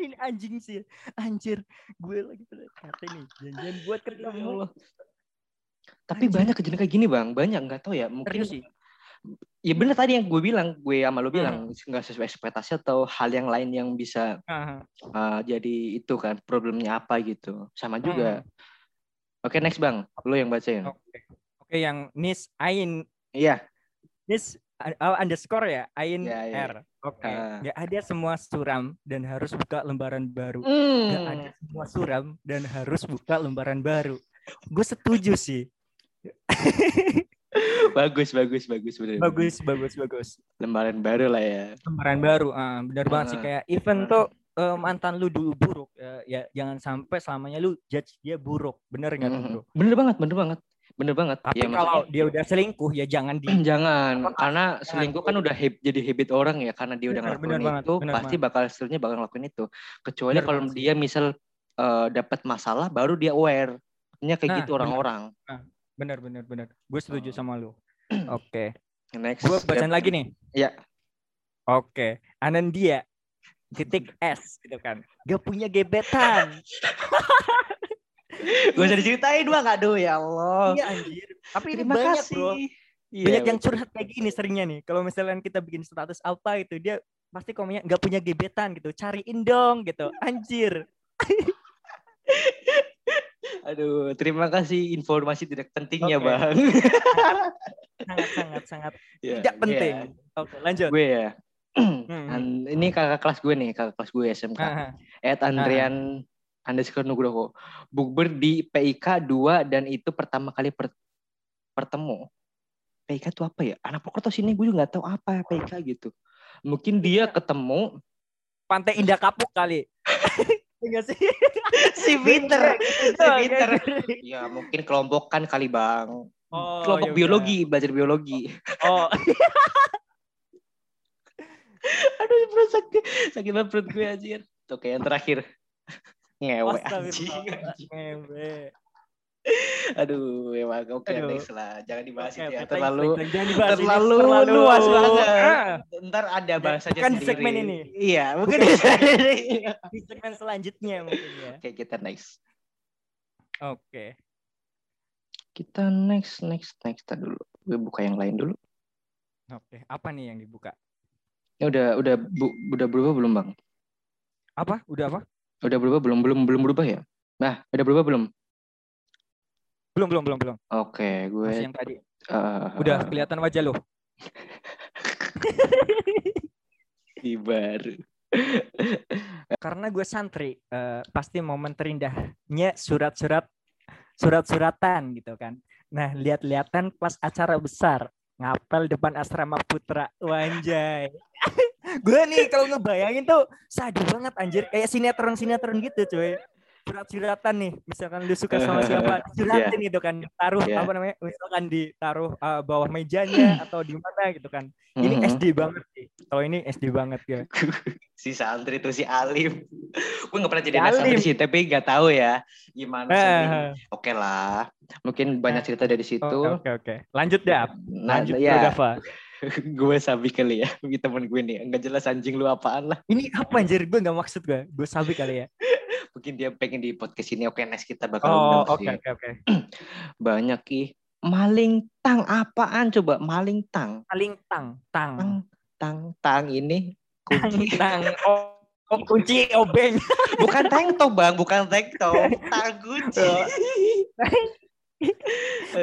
ini anjing sih, anjir. Gue lagi PDKT nih, janjian buat Ya ketemu. Allah. Tapi Anjir. banyak kejadian kayak gini bang, banyak nggak tahu ya. Mungkin Serius sih. ya bener tadi yang gue bilang, gue sama lo bilang Hmm. nggak sesuai ekspektasi atau hal yang lain yang bisa Ah, uh, jadi itu kan problemnya apa gitu. Sama juga. Hmm. Oke next bang, lo yang bacain. Oke. Oke, yang Nis Ain Iya. Nis uh, underscore ya, Ain Ya, ya. R. Oke. Ah. Nggak ada semua suram dan harus buka lembaran baru. Hmm. ada semua suram dan harus buka lembaran baru. Gue setuju sih. bagus bagus bagus bener. Bagus, bagus, bagus. Lembaran baru lah ya. Lembaran baru, ah, benar banget sih Ah. kayak event tuh eh, mantan lu dulu buruk ya, ya jangan sampai selamanya lu judge dia buruk. Bener nggak Mhm. bro? Bener banget, bener banget, bener banget. Tapi Ya, kalau maksudnya- dia udah selingkuh ya jangan di Jangan, Apa, karena selingkuh kan udah hab- jadi habit orang ya, karena dia udah Benar, ngelakuin banget, itu, benar pasti bakal seterusnya bakal ngelakuin itu. Kecuali Benar kalau banget dia misal eh, dapat masalah, baru dia aware. Nya kayak Nah, gitu orang-orang. Bener bener bener. Gue setuju Oh. sama lu. Oke. Next. Gue bacain lagi nih. Iya. Oke. Anandia titik S gitu kan. Gak punya gebetan. Gue usah diceritain bang, aduh ya Allah. Iya anjir. Tapi ini Terima banyak kasih. bro. Iya, Banyak yang curhat kayak gini seringnya nih. Kalau misalnya kita bikin status apa itu dia pasti komennya nggak punya gebetan gitu. Cariin dong gitu. Anjir. Aduh, terima kasih informasi tidak pentingnya Oke. bang. Sangat sangat sangat Iya, tidak penting. iya. Oke lanjut. Gue ya. Hmm. Ini kakak kelas gue nih, kakak kelas gue SMK. Ed Andrian underscore Nugroho. Bukber di PIK 2 dan itu pertama kali per- pertemu. PIK itu apa ya? Anak pokok sini gue juga nggak tahu apa ya PIK gitu. Mungkin dia ketemu Pantai Indah Kapuk kali. Enggak sih? si Peter. Gitu si Peter. kan? Ya mungkin kelompokan kali bang. Oh, kelompok ya udah. biologi, belajar biologi. Oh, Aduh, bro, sakit, sakit banget perut gue anjir. Oke, yang terakhir. Ngewe anjing. astagfirullah. Ngewe. Aduh, emang oke Aduh. next lah. Jangan dibahas Oke, itu ya. Terlalu thanks. Jangan dibahas terlalu, terlalu luas banget. Ah, Ntar ada bahasanya bukan di sendiri. segmen ini. Iya, Bukan di segmen selanjutnya mungkin ya. Oke, kita next. Oke. Kita next, next, next. Tadi dulu. Gue buka yang lain dulu. Oke, apa nih yang dibuka? Ya udah, udah, bu, udah berubah belum bang? Apa? Udah apa? Udah berubah belum? Belum, belum berubah ya? Nah, udah berubah belum? Belum, belum, belum, belum. Oke, gue. Masih yang tadi. eh, Udah kelihatan wajah lo. di baru. Karena gue santri, eh, pasti momen terindahnya surat-surat surat-suratan gitu kan. Nah, lihat-lihatan pas acara besar ngapel depan asrama putra wanjay. gue nih kalau ngebayangin tuh sadu banget anjir kayak sinetron-sinetron gitu cuy. Surat-suratan nih, misalkan lu suka sama siapa, suratin gitu kan, taruh Yeah. apa namanya, misalkan ditaruh eh, bawah mejanya atau di mana gitu kan. Ini Mhm. SD banget sih. Kalau ini SD banget ya. si santri tuh si Alim. gue gak pernah jadi anak santri sih, tapi gak tahu ya gimana sih. Eh, Oke lah, mungkin banyak cerita dari situ. Oke oke oke. Lanjut deh. Nah, Lanjut ya, Dava. gue sabi kali ya, temen gue nih, nggak jelas anjing lu apaan lah. Ini apa anjir? Gue nggak maksud gue. Gue sabi kali ya. Mungkin dia pengen di podcast ini, oke next kita bakal Oh undang oke sih. oke oke. Banyak ih. Maling tang apaan coba? Maling tang, Paling tang tang tang, tang, tang ini kunci. tang. Oh, oh kunci obeng. bukan tank top bang, bukan tank top, tang kunci.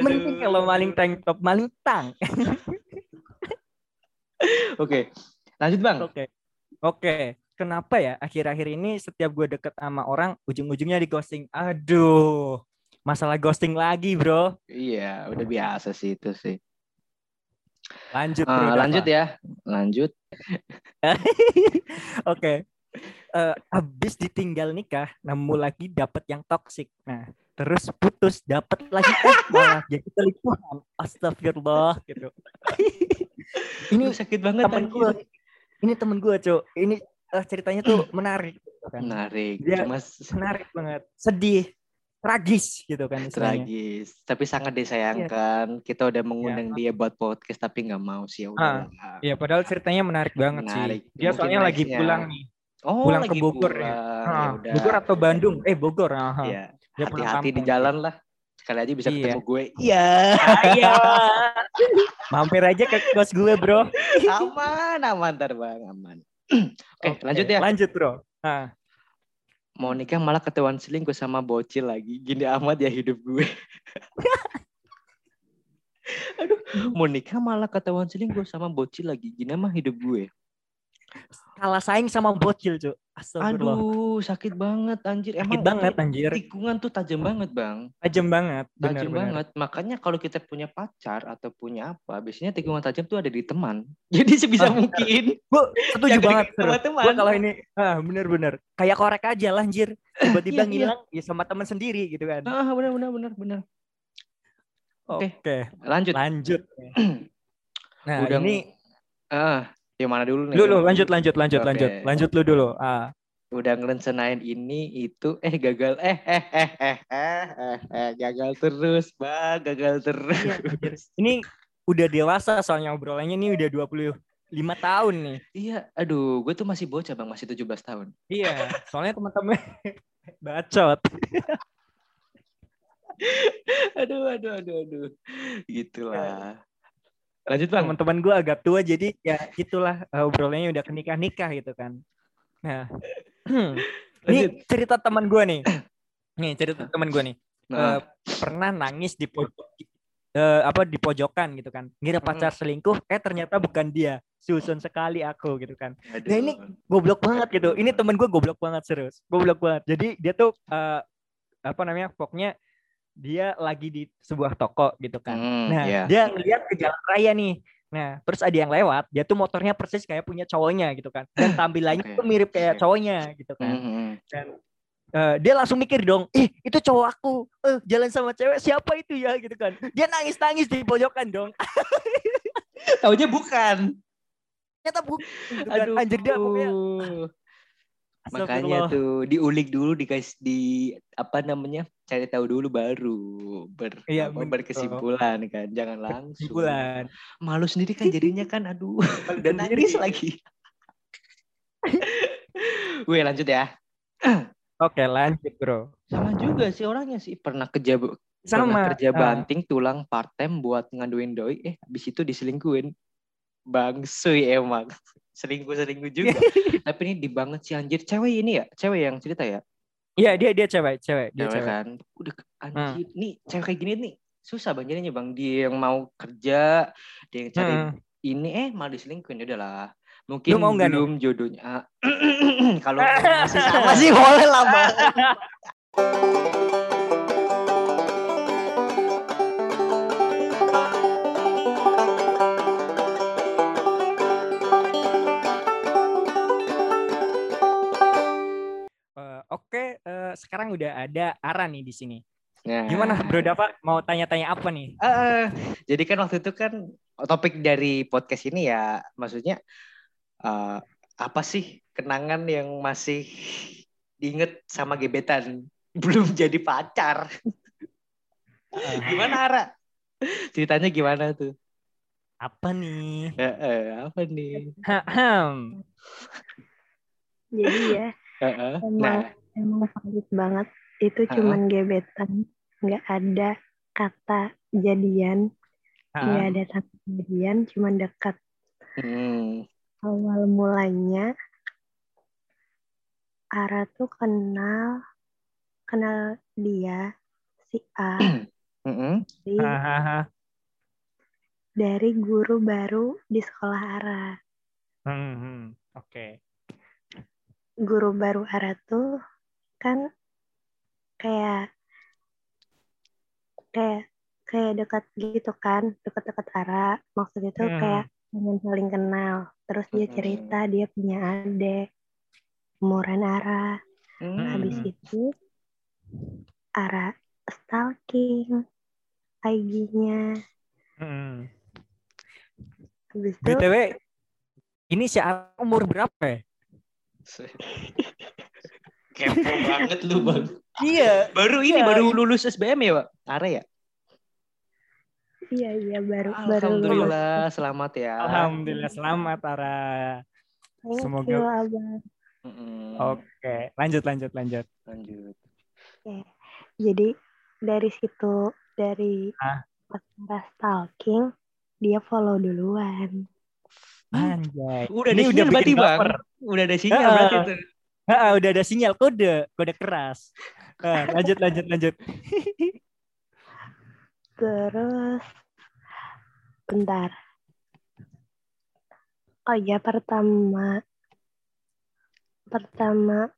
Mending kalau maling tank top, maling tang. Oke, lanjut bang. Oke. Oke. Kenapa ya akhir-akhir ini setiap gue deket sama orang ujung-ujungnya di ghosting. Aduh. Masalah ghosting lagi, Bro. Iya, udah biasa sih itu sih. Lanjut, Ah, Bro. Lanjut ya, lanjut. Oke. Eh, habis ditinggal nikah, nemu lagi dapat yang toksik. Nah, terus putus, dapat lagi eh malah jadi selingkuhan. Astagfirullah gitu. ini sakit banget temen gue. Ini temen gue, Cuk. Ini eh, ceritanya tuh menarik gitu kan. Menarik, Dia- cuma Menarik banget. Sedih, tragis gitu kan istilahnya. tragis. Tapi sangat disayangkan. Kita udah mengundang dia buat podcast, tapi nggak mau sih. Ya udah. lah. Iya, padahal ceritanya menarik banget Menarik. sih. Dia Mungkin soalnya lagi pulang nih. Oh, pulang ke lagi Bogor ya? pulang. Ya Ah, udah. Bogor atau Bandung? Eh, Bogor. aha. Iya. Dia Hati-hati di jalan lah. Sekali aja bisa Iya. ketemu gue. Iya. Ayo. Mampir aja ke kos gue, Bro. aman, aman ntar bang, aman. Oke, lanjut ya. Lanjut, Bro. Nah, Mau nikah malah ketahuan selingkuh sama bocil lagi. Gini amat ya hidup gue. Aduh, mau nikah malah ketahuan selingkuh sama bocil lagi. Gini mah hidup gue. Kalah saing sama bocil. Astagfirullah. Aduh, sakit banget anjir. Sakit Emang banget anjir. tikungan tuh tajam banget, Bang. Tajam banget. Tajam banget. Makanya kalau kita punya pacar atau punya apa, biasanya tikungan tajam tuh ada di teman. Jadi sebisa Ah, mungkin Gue setuju banget. sama teman. Gue kalau ini ah bener-bener kayak korek aja lah anjir. Tiba-tiba Iya, iya. ngilang ya sama teman sendiri gitu kan. Ah, benar benar benar benar. Oke. Oke. Lanjut. Lanjut. Nah, Udah ini Ah, yang mana dulu nih? lu lu lanjut lanjut lanjut Oke. lanjut. Lanjut lu dulu. Ah. Udah ngerencanain ini itu eh gagal eh eh eh eh eh eh, eh gagal terus, Bang, gagal terus. Iya, anjir. Ini udah dewasa soalnya obrolannya ini udah 25 tahun nih. Iya, aduh, gue tuh masih bocah, Bang, masih 17 tahun. Iya, soalnya teman-teman bacot. Aduh, aduh, aduh, aduh. Gitulah. Lanjut, Bang. Teman-teman gue agak tua jadi ya gitulah eh, obrolannya udah ke nikah-nikah gitu kan. Nah, ini cerita teman gue nih. Nih cerita teman gue nih. Nah, Eh, pernah nangis di pojok eh, apa di pojokan gitu kan. Ngira pacar selingkuh, eh ternyata bukan dia. Susun sekali aku gitu kan. aduh. nah, ini- Goblok banget gitu. Ini temen gue goblok banget serius. Goblok banget. Jadi dia tuh eh, apa namanya? Pokoknya dia lagi di sebuah toko gitu kan. Hmm, Nah, iya. dia ngeliat ke jalan raya nih. Nah, terus ada yang lewat, dia tuh motornya persis kayak punya cowoknya gitu kan. Dan tampilannya Oke, tuh mirip kayak oke. cowoknya gitu kan. Hmm, hmm. Dan eh, dia langsung mikir dong, ih itu cowok aku, eh jalan sama cewek siapa itu ya gitu kan. Dia nangis nangis di pojokan dong. Taunya bukan. Ternyata bukan. gitu kan. Anjir dia pokoknya. Makanya tuh diulik dulu dikasih di apa namanya cari tahu dulu baru ber Iya, berkesimpulan kan. Jangan langsung. Kesimpulan. malu sendiri kan jadinya kan aduh dan nangis lagi. Wih lanjut ya. Oke lanjut bro. sama juga sih orangnya sih. Pernah kerja pernah Sama. kerja ah, banting tulang part time buat ngaduin doi. Eh habis itu diselingkuhin bangsuy emang. Selingkuh selingkuh juga. Tapi ini di banget sih anjir. Cewek ini ya? Cewek yang cerita ya? Iya dia dia cewek cewek dia cewek cewek. kan? Udah anjir. Nih cewek kayak gini nih. Susah bang jadinya bang. Dia yang mau kerja dia yang cari Hmm. ini eh malah diselingkuhin. Ya udahlah. Mungkin Lu mau nih? belum jodohnya. Ah, kalau masih sama sih boleh lah bang sekarang udah ada Ara nih di sini. Nah, Gimana Bro Dava mau tanya-tanya apa nih? eh, jadi kan waktu itu kan topik dari podcast ini ya maksudnya eh, apa sih kenangan yang masih diinget sama gebetan belum jadi pacar Eh, gimana Ara ceritanya gimana tuh apa nih? Eh, eh, apa nih. Jadi ya eh. Emang. nah emang valid banget. Itu Ah. cuman gebetan, nggak ada kata jadian, nggak ada kata jadian, cuman dekat. hmm, Awal mulanya Ara tuh kenal kenal dia si A dari, dari guru baru di sekolah Ara. Hmm, hmm. Oke. Guru baru Ara tuh kan kayak kayak kayak dekat gitu kan, dekat-dekat Ara. Maksudnya tuh Hmm. kayak pengen saling kenal. Terus dia Hmm. cerita dia punya adik umuran Ara. Hmm. Habis itu Ara stalking IG-nya. Hmm. Habis itu BTW ini si Ara umur berapa ya? kepo banget lu bang Iya. baru ini Iya. baru lulus SBM ya pak Ara ya iya iya baru baru lulus. Alhamdulillah selamat ya Alhamdulillah selamat Ara. Thank Semoga- you, Abang. Mm-mm. Oke, lanjut lanjut lanjut. lanjut Jadi dari situ dari Ah. pas stalking dia follow duluan. Anjay. udah Ini bikin bang baper. udah ada sinyal Ah. berarti tuh Ah, udah ada sinyal kode, kode keras. Ah, lanjut lanjut lanjut. Terus bentar. Oh ya pertama pertama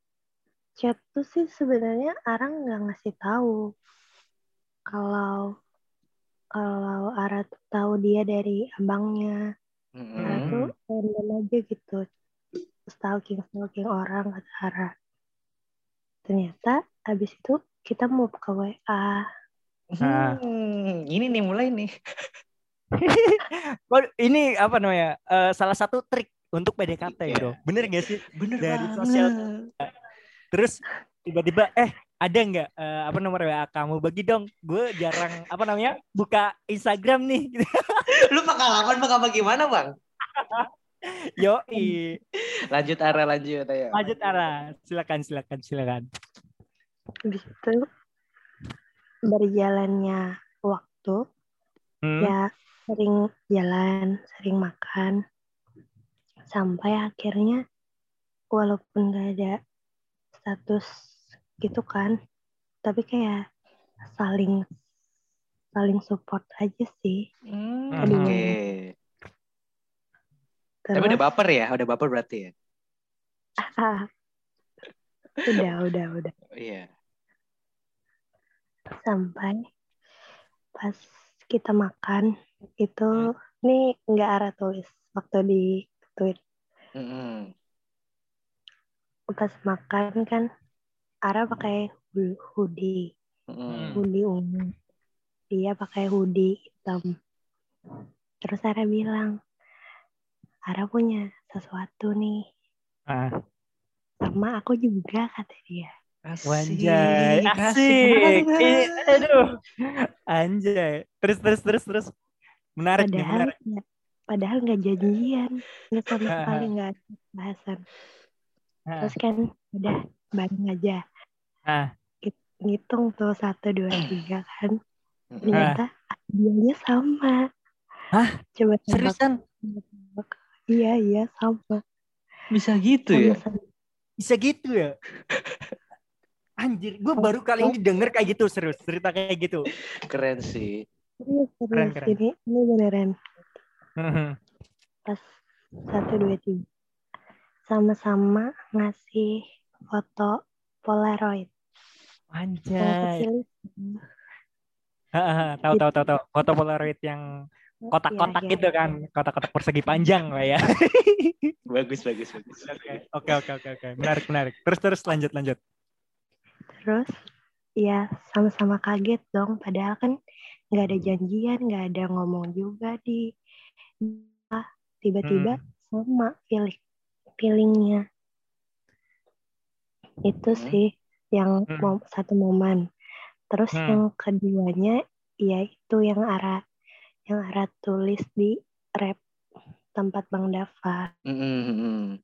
chat tuh sih sebenarnya Ara nggak ngasih tahu kalau kalau Ara tuh tahu dia dari abangnya. Ara Mm-mm. tuh random aja gitu stalking stalking orang kata Ara. Ternyata abis itu kita mau ke WA. Ah. Hmm, ini nih mulai nih ini apa namanya? Eh, salah satu trik untuk PDKT, Iya. bro. Bener gak sih? bener Dari banget sosial Terus tiba-tiba, eh ada nggak eh, apa nomor WA kamu? Bagi dong. Gue jarang apa namanya buka Instagram nih. lu pengalaman apa gimana bang Yoi. lanjut Ara lanjut ayo Lanjut Ara. Silakan silakan silakan. Habis itu berjalannya waktu Hmm. ya sering jalan, sering makan sampai akhirnya walaupun gak ada status gitu kan, tapi kayak saling saling support aja sih. Hmm, oke Terus tapi udah baper ya? Udah baper berarti ya? Ah, udah udah udah. Iya. Sampai pas kita makan itu ini nggak Ara tulis waktu di tweet. Mm-mm. pas makan kan Ara pakai hoodie, Mm. hoodie ungu. Dia pakai hoodie hitam. Terus Ara bilang, Ara punya sesuatu nih. Ah, Sama aku juga, kata dia. Asik. Wanjay, asik. Ih, aduh. Anjay. Terus terus terus terus. Menarik nih, Padahal menarik. nggak- padahal nggak janjian, nggak sama Ah, sekali ah. nggak ada bahasan. Ah, Terus kan udah bareng aja. ah, Ngitung tuh satu dua tiga kan. Ternyata dianya sama. Hah? Coba seriusan. Iya iya sama. Bisa gitu ya? Sama-sama. bisa gitu ya? Anjir, gue baru kali ini denger kayak gitu serius cerita kayak gitu. Keren sih. Serius, serius. Keren, keren. Ini, ini beneran. Mhm. Pas satu dua tiga. Sama-sama ngasih foto Polaroid. Anjay. Tahu tahu tahu tahu. Foto Polaroid yang kotak-kotak iya. gitu kan, kotak-kotak persegi panjang lah ya. Bagus, bagus, bagus. Oke oke oke oke. Menarik menarik. Terus terus lanjut lanjut. Terus ya sama-sama kaget dong. Padahal kan nggak ada janjian, nggak ada ngomong juga di ah, tiba-tiba sama feeling feelingnya. Itu Hmm. sih yang Hmm. satu momen. Terus Hmm. yang keduanya yaitu yang arah yang arah tulis di rap tempat Bang Dava. Mm-mm.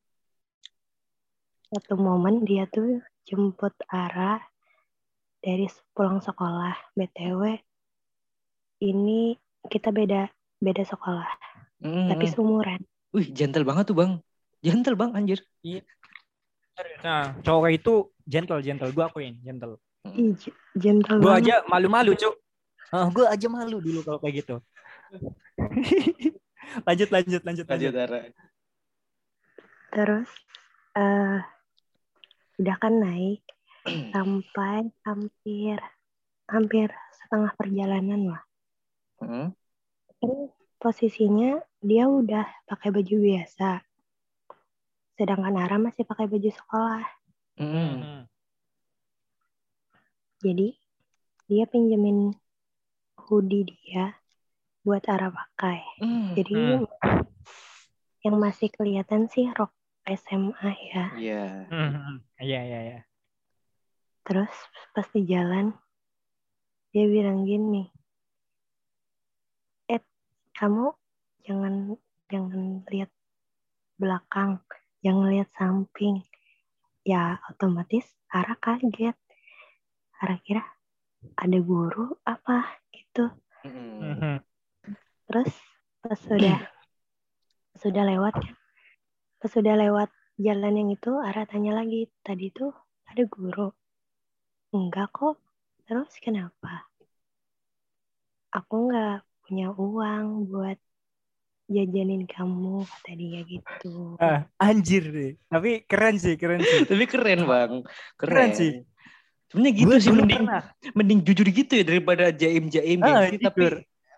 Satu momen dia tuh jemput Ara dari pulang sekolah. BTW ini kita beda beda sekolah, Mm-mm. tapi seumuran. Wih, gentle banget tuh, Bang. Gentle, Bang, anjir. Nah, cowok itu gentle gentle. Gue akuin gentle. Ih, gentle Gue aja malu-malu cuk. Ah, gue aja malu dulu kalau kayak gitu. lanjut lanjut lanjut Lanjut. Terus eh udah kan naik sampai hampir hampir setengah perjalanan lah. Mm. Kan posisinya dia udah pakai baju biasa. Sedangkan Ara masih pakai baju sekolah. Mhm. Jadi dia pinjemin hoodie dia buat Ara pakai. Mm. Jadi Hmm. yang masih kelihatan sih rok SMA ya. Iya. Mhm. Iya iya iya. Terus pas di jalan dia bilang gini, "Eh, kamu jangan jangan lihat belakang, jangan lihat samping." Ya otomatis Ara kaget. Ara kira ada guru apa gitu. Mm-mm. Mhm. Terus pas sudah sudah lewat kan, pas sudah lewat jalan yang itu, Ara tanya lagi, tadi tuh ada guru? Enggak kok. Terus kenapa? Aku nggak punya uang buat jajanin kamu, kata dia gitu. Ah, anjir deh. Tapi keren sih, keren sih. Tapi keren, Bang. Keren, Keren sih. Sebenarnya gitu Gue sih mending pernah. mending jujur gitu ya daripada jaim-jaim Ah, gengsi, tapi.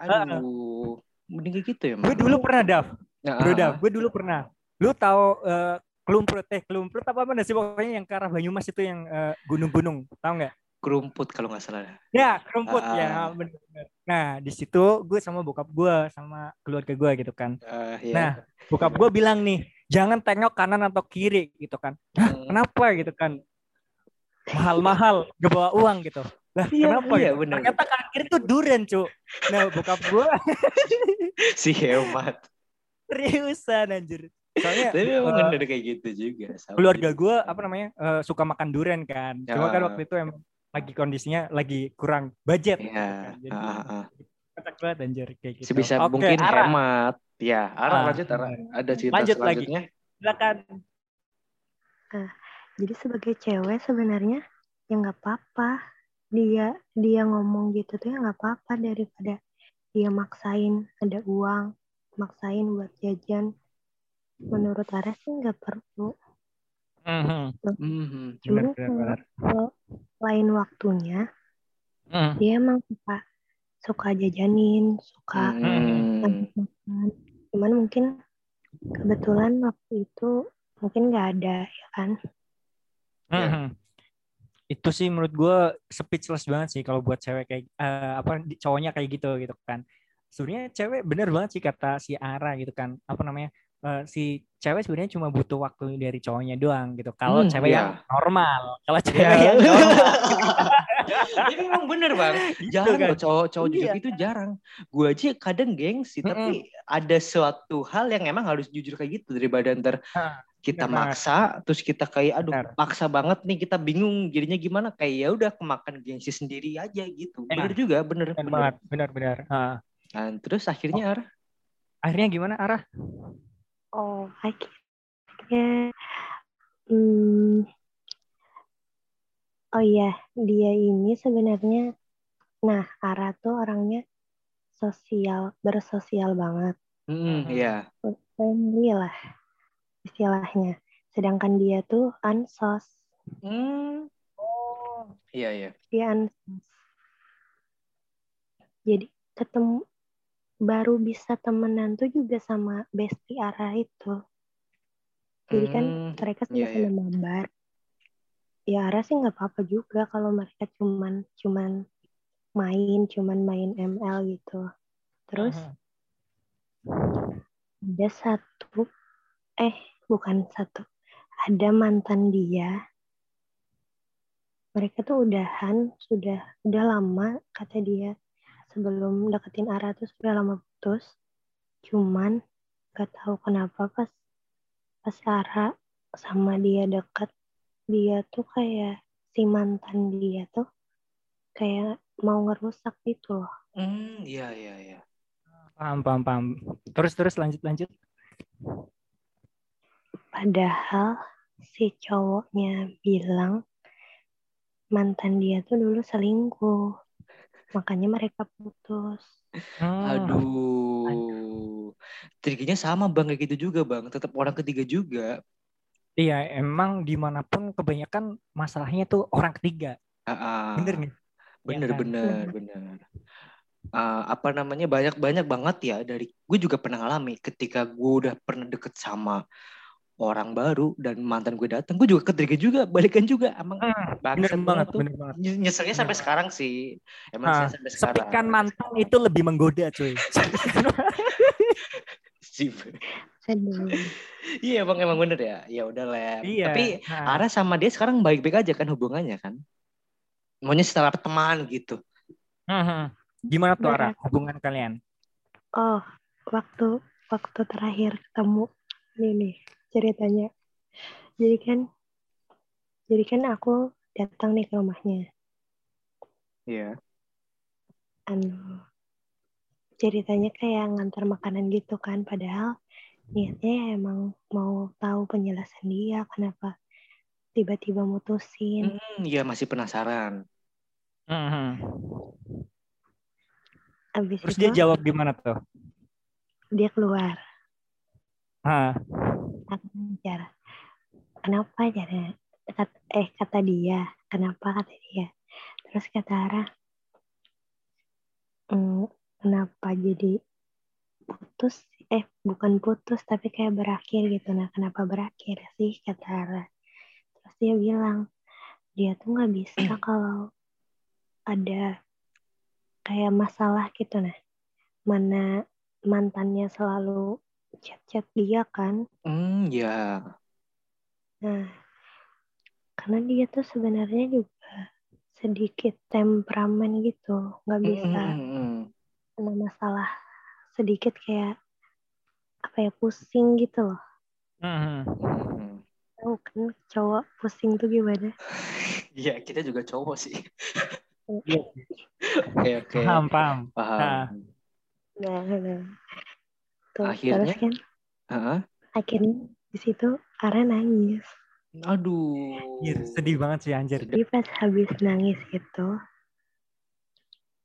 Aduh, mending kayak gitu ya, Gue dulu pernah Dav. Nah, Bro ah, Dav, gue dulu pernah. Lu tahu eh, Kelumprut eh Kelumprut apa mana sih pokoknya yang ke arah Banyumas itu yang eh, gunung-gunung, tahu nggak? kerumput kalau nggak salah. Ya, kerumput Ah. ya, bener-bener. Nah, di situ gue sama bokap gue sama keluarga gue gitu kan. Ah, ya. Nah, bokap gue bilang nih, jangan tengok kanan atau kiri gitu kan. Hah, Hmm. kenapa gitu kan? Mahal-mahal, gak bawa uang gitu. Lah, Iya, kenapa iya, gitu? bener. Ternyata kanan kiri tuh duren, cu. Nah, bokap gue si hemat. seriusan anjir. Soalnya Tapi emang bener kayak gitu juga. sama keluarga gitu. gue apa namanya eh, suka makan durian kan. Cuma kan Ya. waktu itu emang lagi kondisinya lagi kurang budget. Iya. kan. Jadi ah, ah. kocak banget anjir kayak gitu. Sebisa Oke, mungkin Ara, hemat. Ya, Ara Ah, lanjut Ara. Ada cerita Lanjut lagi. selanjutnya? Silakan. Jadi sebagai cewek sebenarnya ya nggak apa-apa. Dia dia ngomong gitu tuh ya nggak apa-apa daripada dia maksain ada uang, maksain buat jajan. Menurut Ara sih nggak perlu. Mhm. Mhm. Cuman Benar, benar, kalau lain waktunya Mhm. dia emang suka suka jajanin, suka Hmm. ngajak makan. Cuman mungkin kebetulan waktu itu mungkin nggak ada ya kan. Ya. Itu sih menurut gue speechless banget sih kalau buat cewek kayak eh, apa cowoknya kayak gitu gitu kan sebenarnya cewek bener banget sih kata si Ara gitu kan apa namanya eh, si cewek sebenarnya cuma butuh waktu dari cowoknya doang gitu kalau Hmm, cewek iya. yang normal kalau cewek Ya. yang normal Tapi memang bener bang, Gitu jarang kan. loh cowok cowok Iya. jujur itu jarang. Gue aja kadang gengsi, Mm-mm. tapi ada suatu hal yang emang harus jujur kayak gitu daripada ntar Hah, kita banget. maksa, terus kita kayak aduh Bener. paksa banget nih kita bingung jadinya gimana kayak ya udah kemakan gengsi sendiri aja gitu. Iya. Bener juga, bener. bener benar benar Ah. Nah, terus akhirnya Ara, akhirnya gimana Ara Oh, akhirnya, hmm, oh iya, dia ini sebenarnya, nah, Ara tuh orangnya sosial, bersosial banget, Hmm, iya. friendly lah istilahnya. Sedangkan dia tuh ansos, Hmm, oh iya iya. dia ansos. Jadi ketemu baru bisa temenan tuh juga sama bestie Ara itu. Jadi kan Hmm, mereka iya, sama-sama mabar. Ya Ara sih nggak apa-apa juga kalau mereka cuman cuman main, cuman main ML gitu. Terus Mhm. ada satu, eh bukan satu, ada mantan dia. Mereka tuh udahan, sudah udah lama kata dia sebelum deketin Ara tuh sudah lama putus. Cuman gak tahu kenapa pas pas Ara sama dia deket, dia tuh kayak si mantan dia tuh kayak mau ngerusak gitu loh. Hmm, iya iya iya. paham paham paham terus terus lanjut lanjut Padahal si cowoknya bilang mantan dia tuh dulu selingkuh. Makanya mereka putus. Hmm. Aduh. Triggernya sama bang kayak gitu juga bang. Tetap orang ketiga juga. Iya, emang di mana pun kebanyakan masalahnya tuh orang ketiga. Ah, ah. Bener nih? Bener Ya kan? bener bener. Ah, apa namanya banyak banyak banget ya dari gue juga pernah ngalami ketika gue udah pernah deket sama orang baru dan mantan gue datang gue juga ketrigger juga balikan juga emang Hmm, bener banget, tuh. bener banget. Ny- nyeselnya sampai sekarang sih emang Ah, saya sampai sekarang Sepikan mantan itu lebih menggoda, cuy. Iya bang emang bener ya ya udah lah iya. tapi Nah, Ara sama dia sekarang baik-baik aja kan hubungannya kan maunya setelah teman gitu mhm. Gimana tuh Ara hubungan kalian? Oh, waktu waktu terakhir ketemu ini nih ceritanya. Jadi kan jadi kan aku datang nih ke rumahnya. Iya Anu ceritanya kayak ngantar makanan gitu kan padahal niatnya ya emang mau tahu penjelasan dia kenapa tiba-tiba mutusin. Hmm, iya masih penasaran Mhm. Abis Terus itu dia jawab gimana tuh? dia keluar. Ah, aku ngejar kenapa cara kata, eh kata dia? Kenapa kata dia? Terus kata Ara "Hmm, kenapa jadi putus? Eh bukan putus tapi kayak berakhir gitu. Nah kenapa berakhir sih? Kata Ara. Terus dia bilang dia tuh nggak bisa kalau ada kayak masalah gitu. Nah mana mantannya selalu chat-chat dia kan hmm ya Nah, karena dia tuh sebenarnya juga sedikit temperamen gitu, nggak Hmm, bisa hmm, hmm. kena masalah sedikit kayak apa ya pusing gitu loh. mhm. Hmm. Tahu kan cowok pusing tuh gimana? Iya kita juga cowok sih Iya. oke oke Paham, paham. paham Nah, nah. Tuh, Akhirnya? terus kan Heeh. akhirnya di situ Ara nangis. aduh Anjir, sedih banget sih anjir. Jadi pas habis nangis itu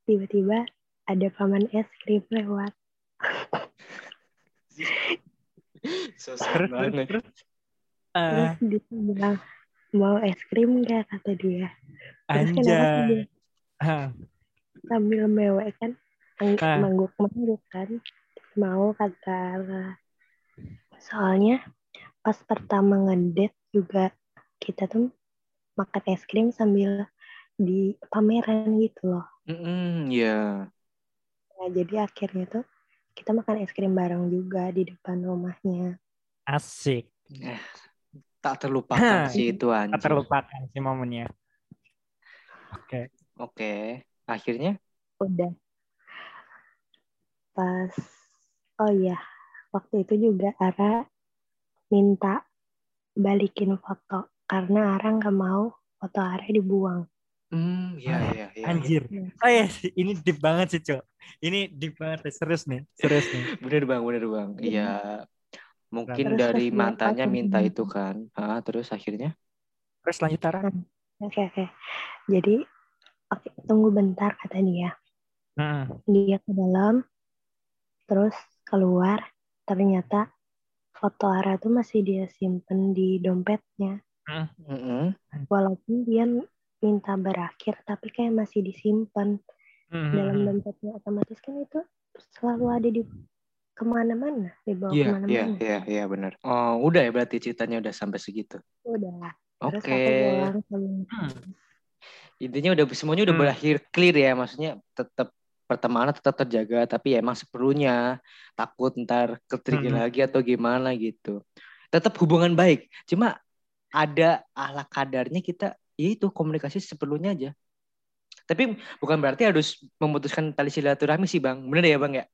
tiba-tiba ada paman es krim lewat. so Terus, sad terus, banget terus. Eh, Terus dia bilang mau es krim nggak kata dia. Terus anjay. dia sambil mewek kan ang- mangguk-mangguk kan mau kata Ara. soalnya pas pertama ngedate juga kita tuh makan es krim sambil di pameran gitu loh. Mm-mm, ya. Nah, jadi akhirnya tuh kita makan es krim bareng juga di depan rumahnya. Asik. Tak terlupakan sih itu Tak anjir. terlupakan sih momennya. Oke. Oke. Akhirnya Udah. Pas, oh iya, waktu itu juga Ara minta balikin foto karena Ara nggak mau foto Ara dibuang. Hmm, ya, ya, ya. Anjir. Iya. Oh ya, ini deep banget sih, Cok. Ini deep banget, serius nih. Serius nih. Bener bang, bener bang. Iya. Mungkin Terus dari mantannya minta itu kan. Ah, terus akhirnya? Terus lanjut Tara. Oke, oke. Jadi, oke, tunggu bentar kata dia. Hmm. Dia ke dalam, terus keluar, ternyata foto Ara tuh masih dia simpen di dompetnya. Mm-mm. Walaupun dia minta berakhir, tapi kayak masih disimpan Hmm. dalam dompetnya. Otomatis kan itu selalu ada di ke mana-mana, dibawa Iya, iya, ke mana-mana. iya, iya benar. Oh, udah ya berarti ceritanya udah sampai segitu. Udah. Terus Oke. aku sama Hmm. Intinya udah semuanya udah Hmm. berakhir clear ya, maksudnya tetap pertemanan tetap terjaga, tapi ya emang seperlunya takut ntar ketrigger Hmm. lagi atau gimana gitu. Tetap hubungan baik, cuma ada ala kadarnya kita, ya itu komunikasi seperlunya aja. Tapi bukan berarti harus memutuskan tali silaturahmi sih bang, bener ya bang ya?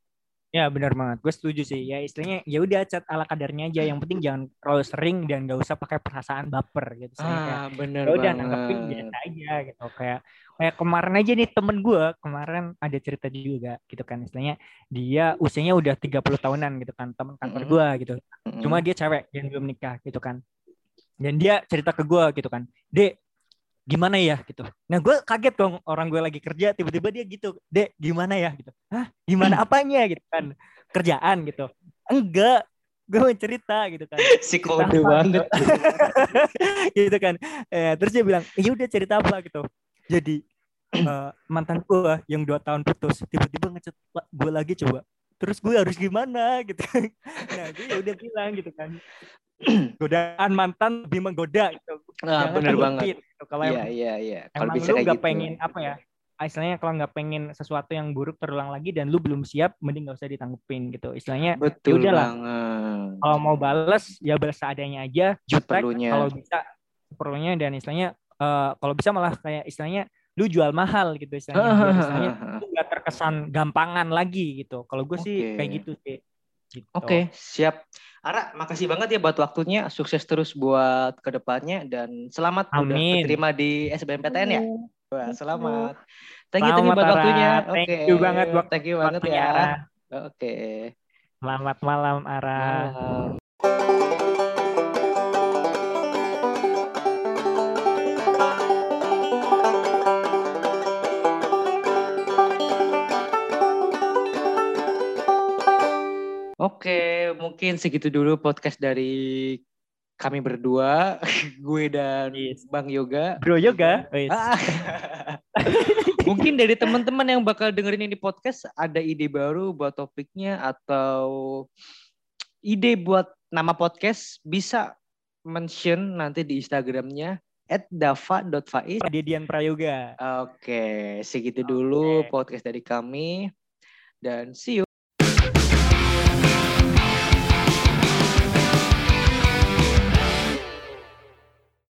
Ya benar banget, gue setuju sih. Ya istilahnya ya udah chat ala kadarnya aja. Yang penting jangan terlalu sering dan gak usah pakai perasaan baper gitu. Istilahnya kayak, Ah bener ya udah nanggepin biasa aja gitu. Kayak kayak kemarin aja nih temen gue kemarin ada cerita juga gitu kan. Istilahnya dia usianya udah 30 tahunan gitu kan teman kantor Mm-mm. gue gitu. Mm-mm. Cuma dia cewek yang belum nikah gitu kan. Dan dia cerita ke gue gitu kan. Dek, gimana ya gitu. Nah gue kaget dong orang gue lagi kerja tiba-tiba dia gitu. Dek, gimana ya gitu. Hah? Gimana apanya gitu kan. Kerjaan gitu. Enggak. Gue mau cerita gitu kan. si kode banget. gitu kan. Eh, terus dia bilang, ya udah cerita apa gitu. Jadi eh, mantan gue yang dua tahun putus tiba-tiba ngechat gue lagi coba. Terus gue harus gimana gitu. Nah gue ya udah bilang gitu kan. Godaan mantan lebih menggoda gitu. Nah, Jangan bener banget. gitu. Kalau Iya, emang, iya, iya. Kalau emang bisa lu nggak gitu. pengen apa ya? Istilahnya kalau nggak pengen sesuatu yang buruk terulang lagi dan lu belum siap, mending nggak usah ditanggepin gitu. Istilahnya Betul udahlah. kalau mau bales ya balas seadanya aja jutek kalau bisa seperlunya dan istilahnya eh, kalau bisa malah kayak istilahnya lu jual mahal gitu istilahnya biar istilahnya lu nggak terkesan gampangan lagi gitu kalau gue sih Oke. kayak gitu sih gitu. Oke, siap. Ara, makasih banget ya buat waktunya. Sukses terus buat ke depannya dan selamat udah Amin. keterima di SBMPTN ya. Wah, Thank selamat. Thank you, thank you buat waktunya. Thank Oke. you banget buat Thank you banget ya. Ara. Oke. selamat malam Ara Malam. Oke, mungkin segitu dulu podcast dari kami berdua, gue dan Yes. Bang Yoga. bro yoga Wait. Ah. Mungkin dari teman-teman yang bakal dengerin ini podcast ada ide baru buat topiknya atau ide buat nama podcast bisa mention nanti di Instagramnya @dava.faiz. Dedian Prayoga Oke, segitu dulu Oke. podcast dari kami dan see you.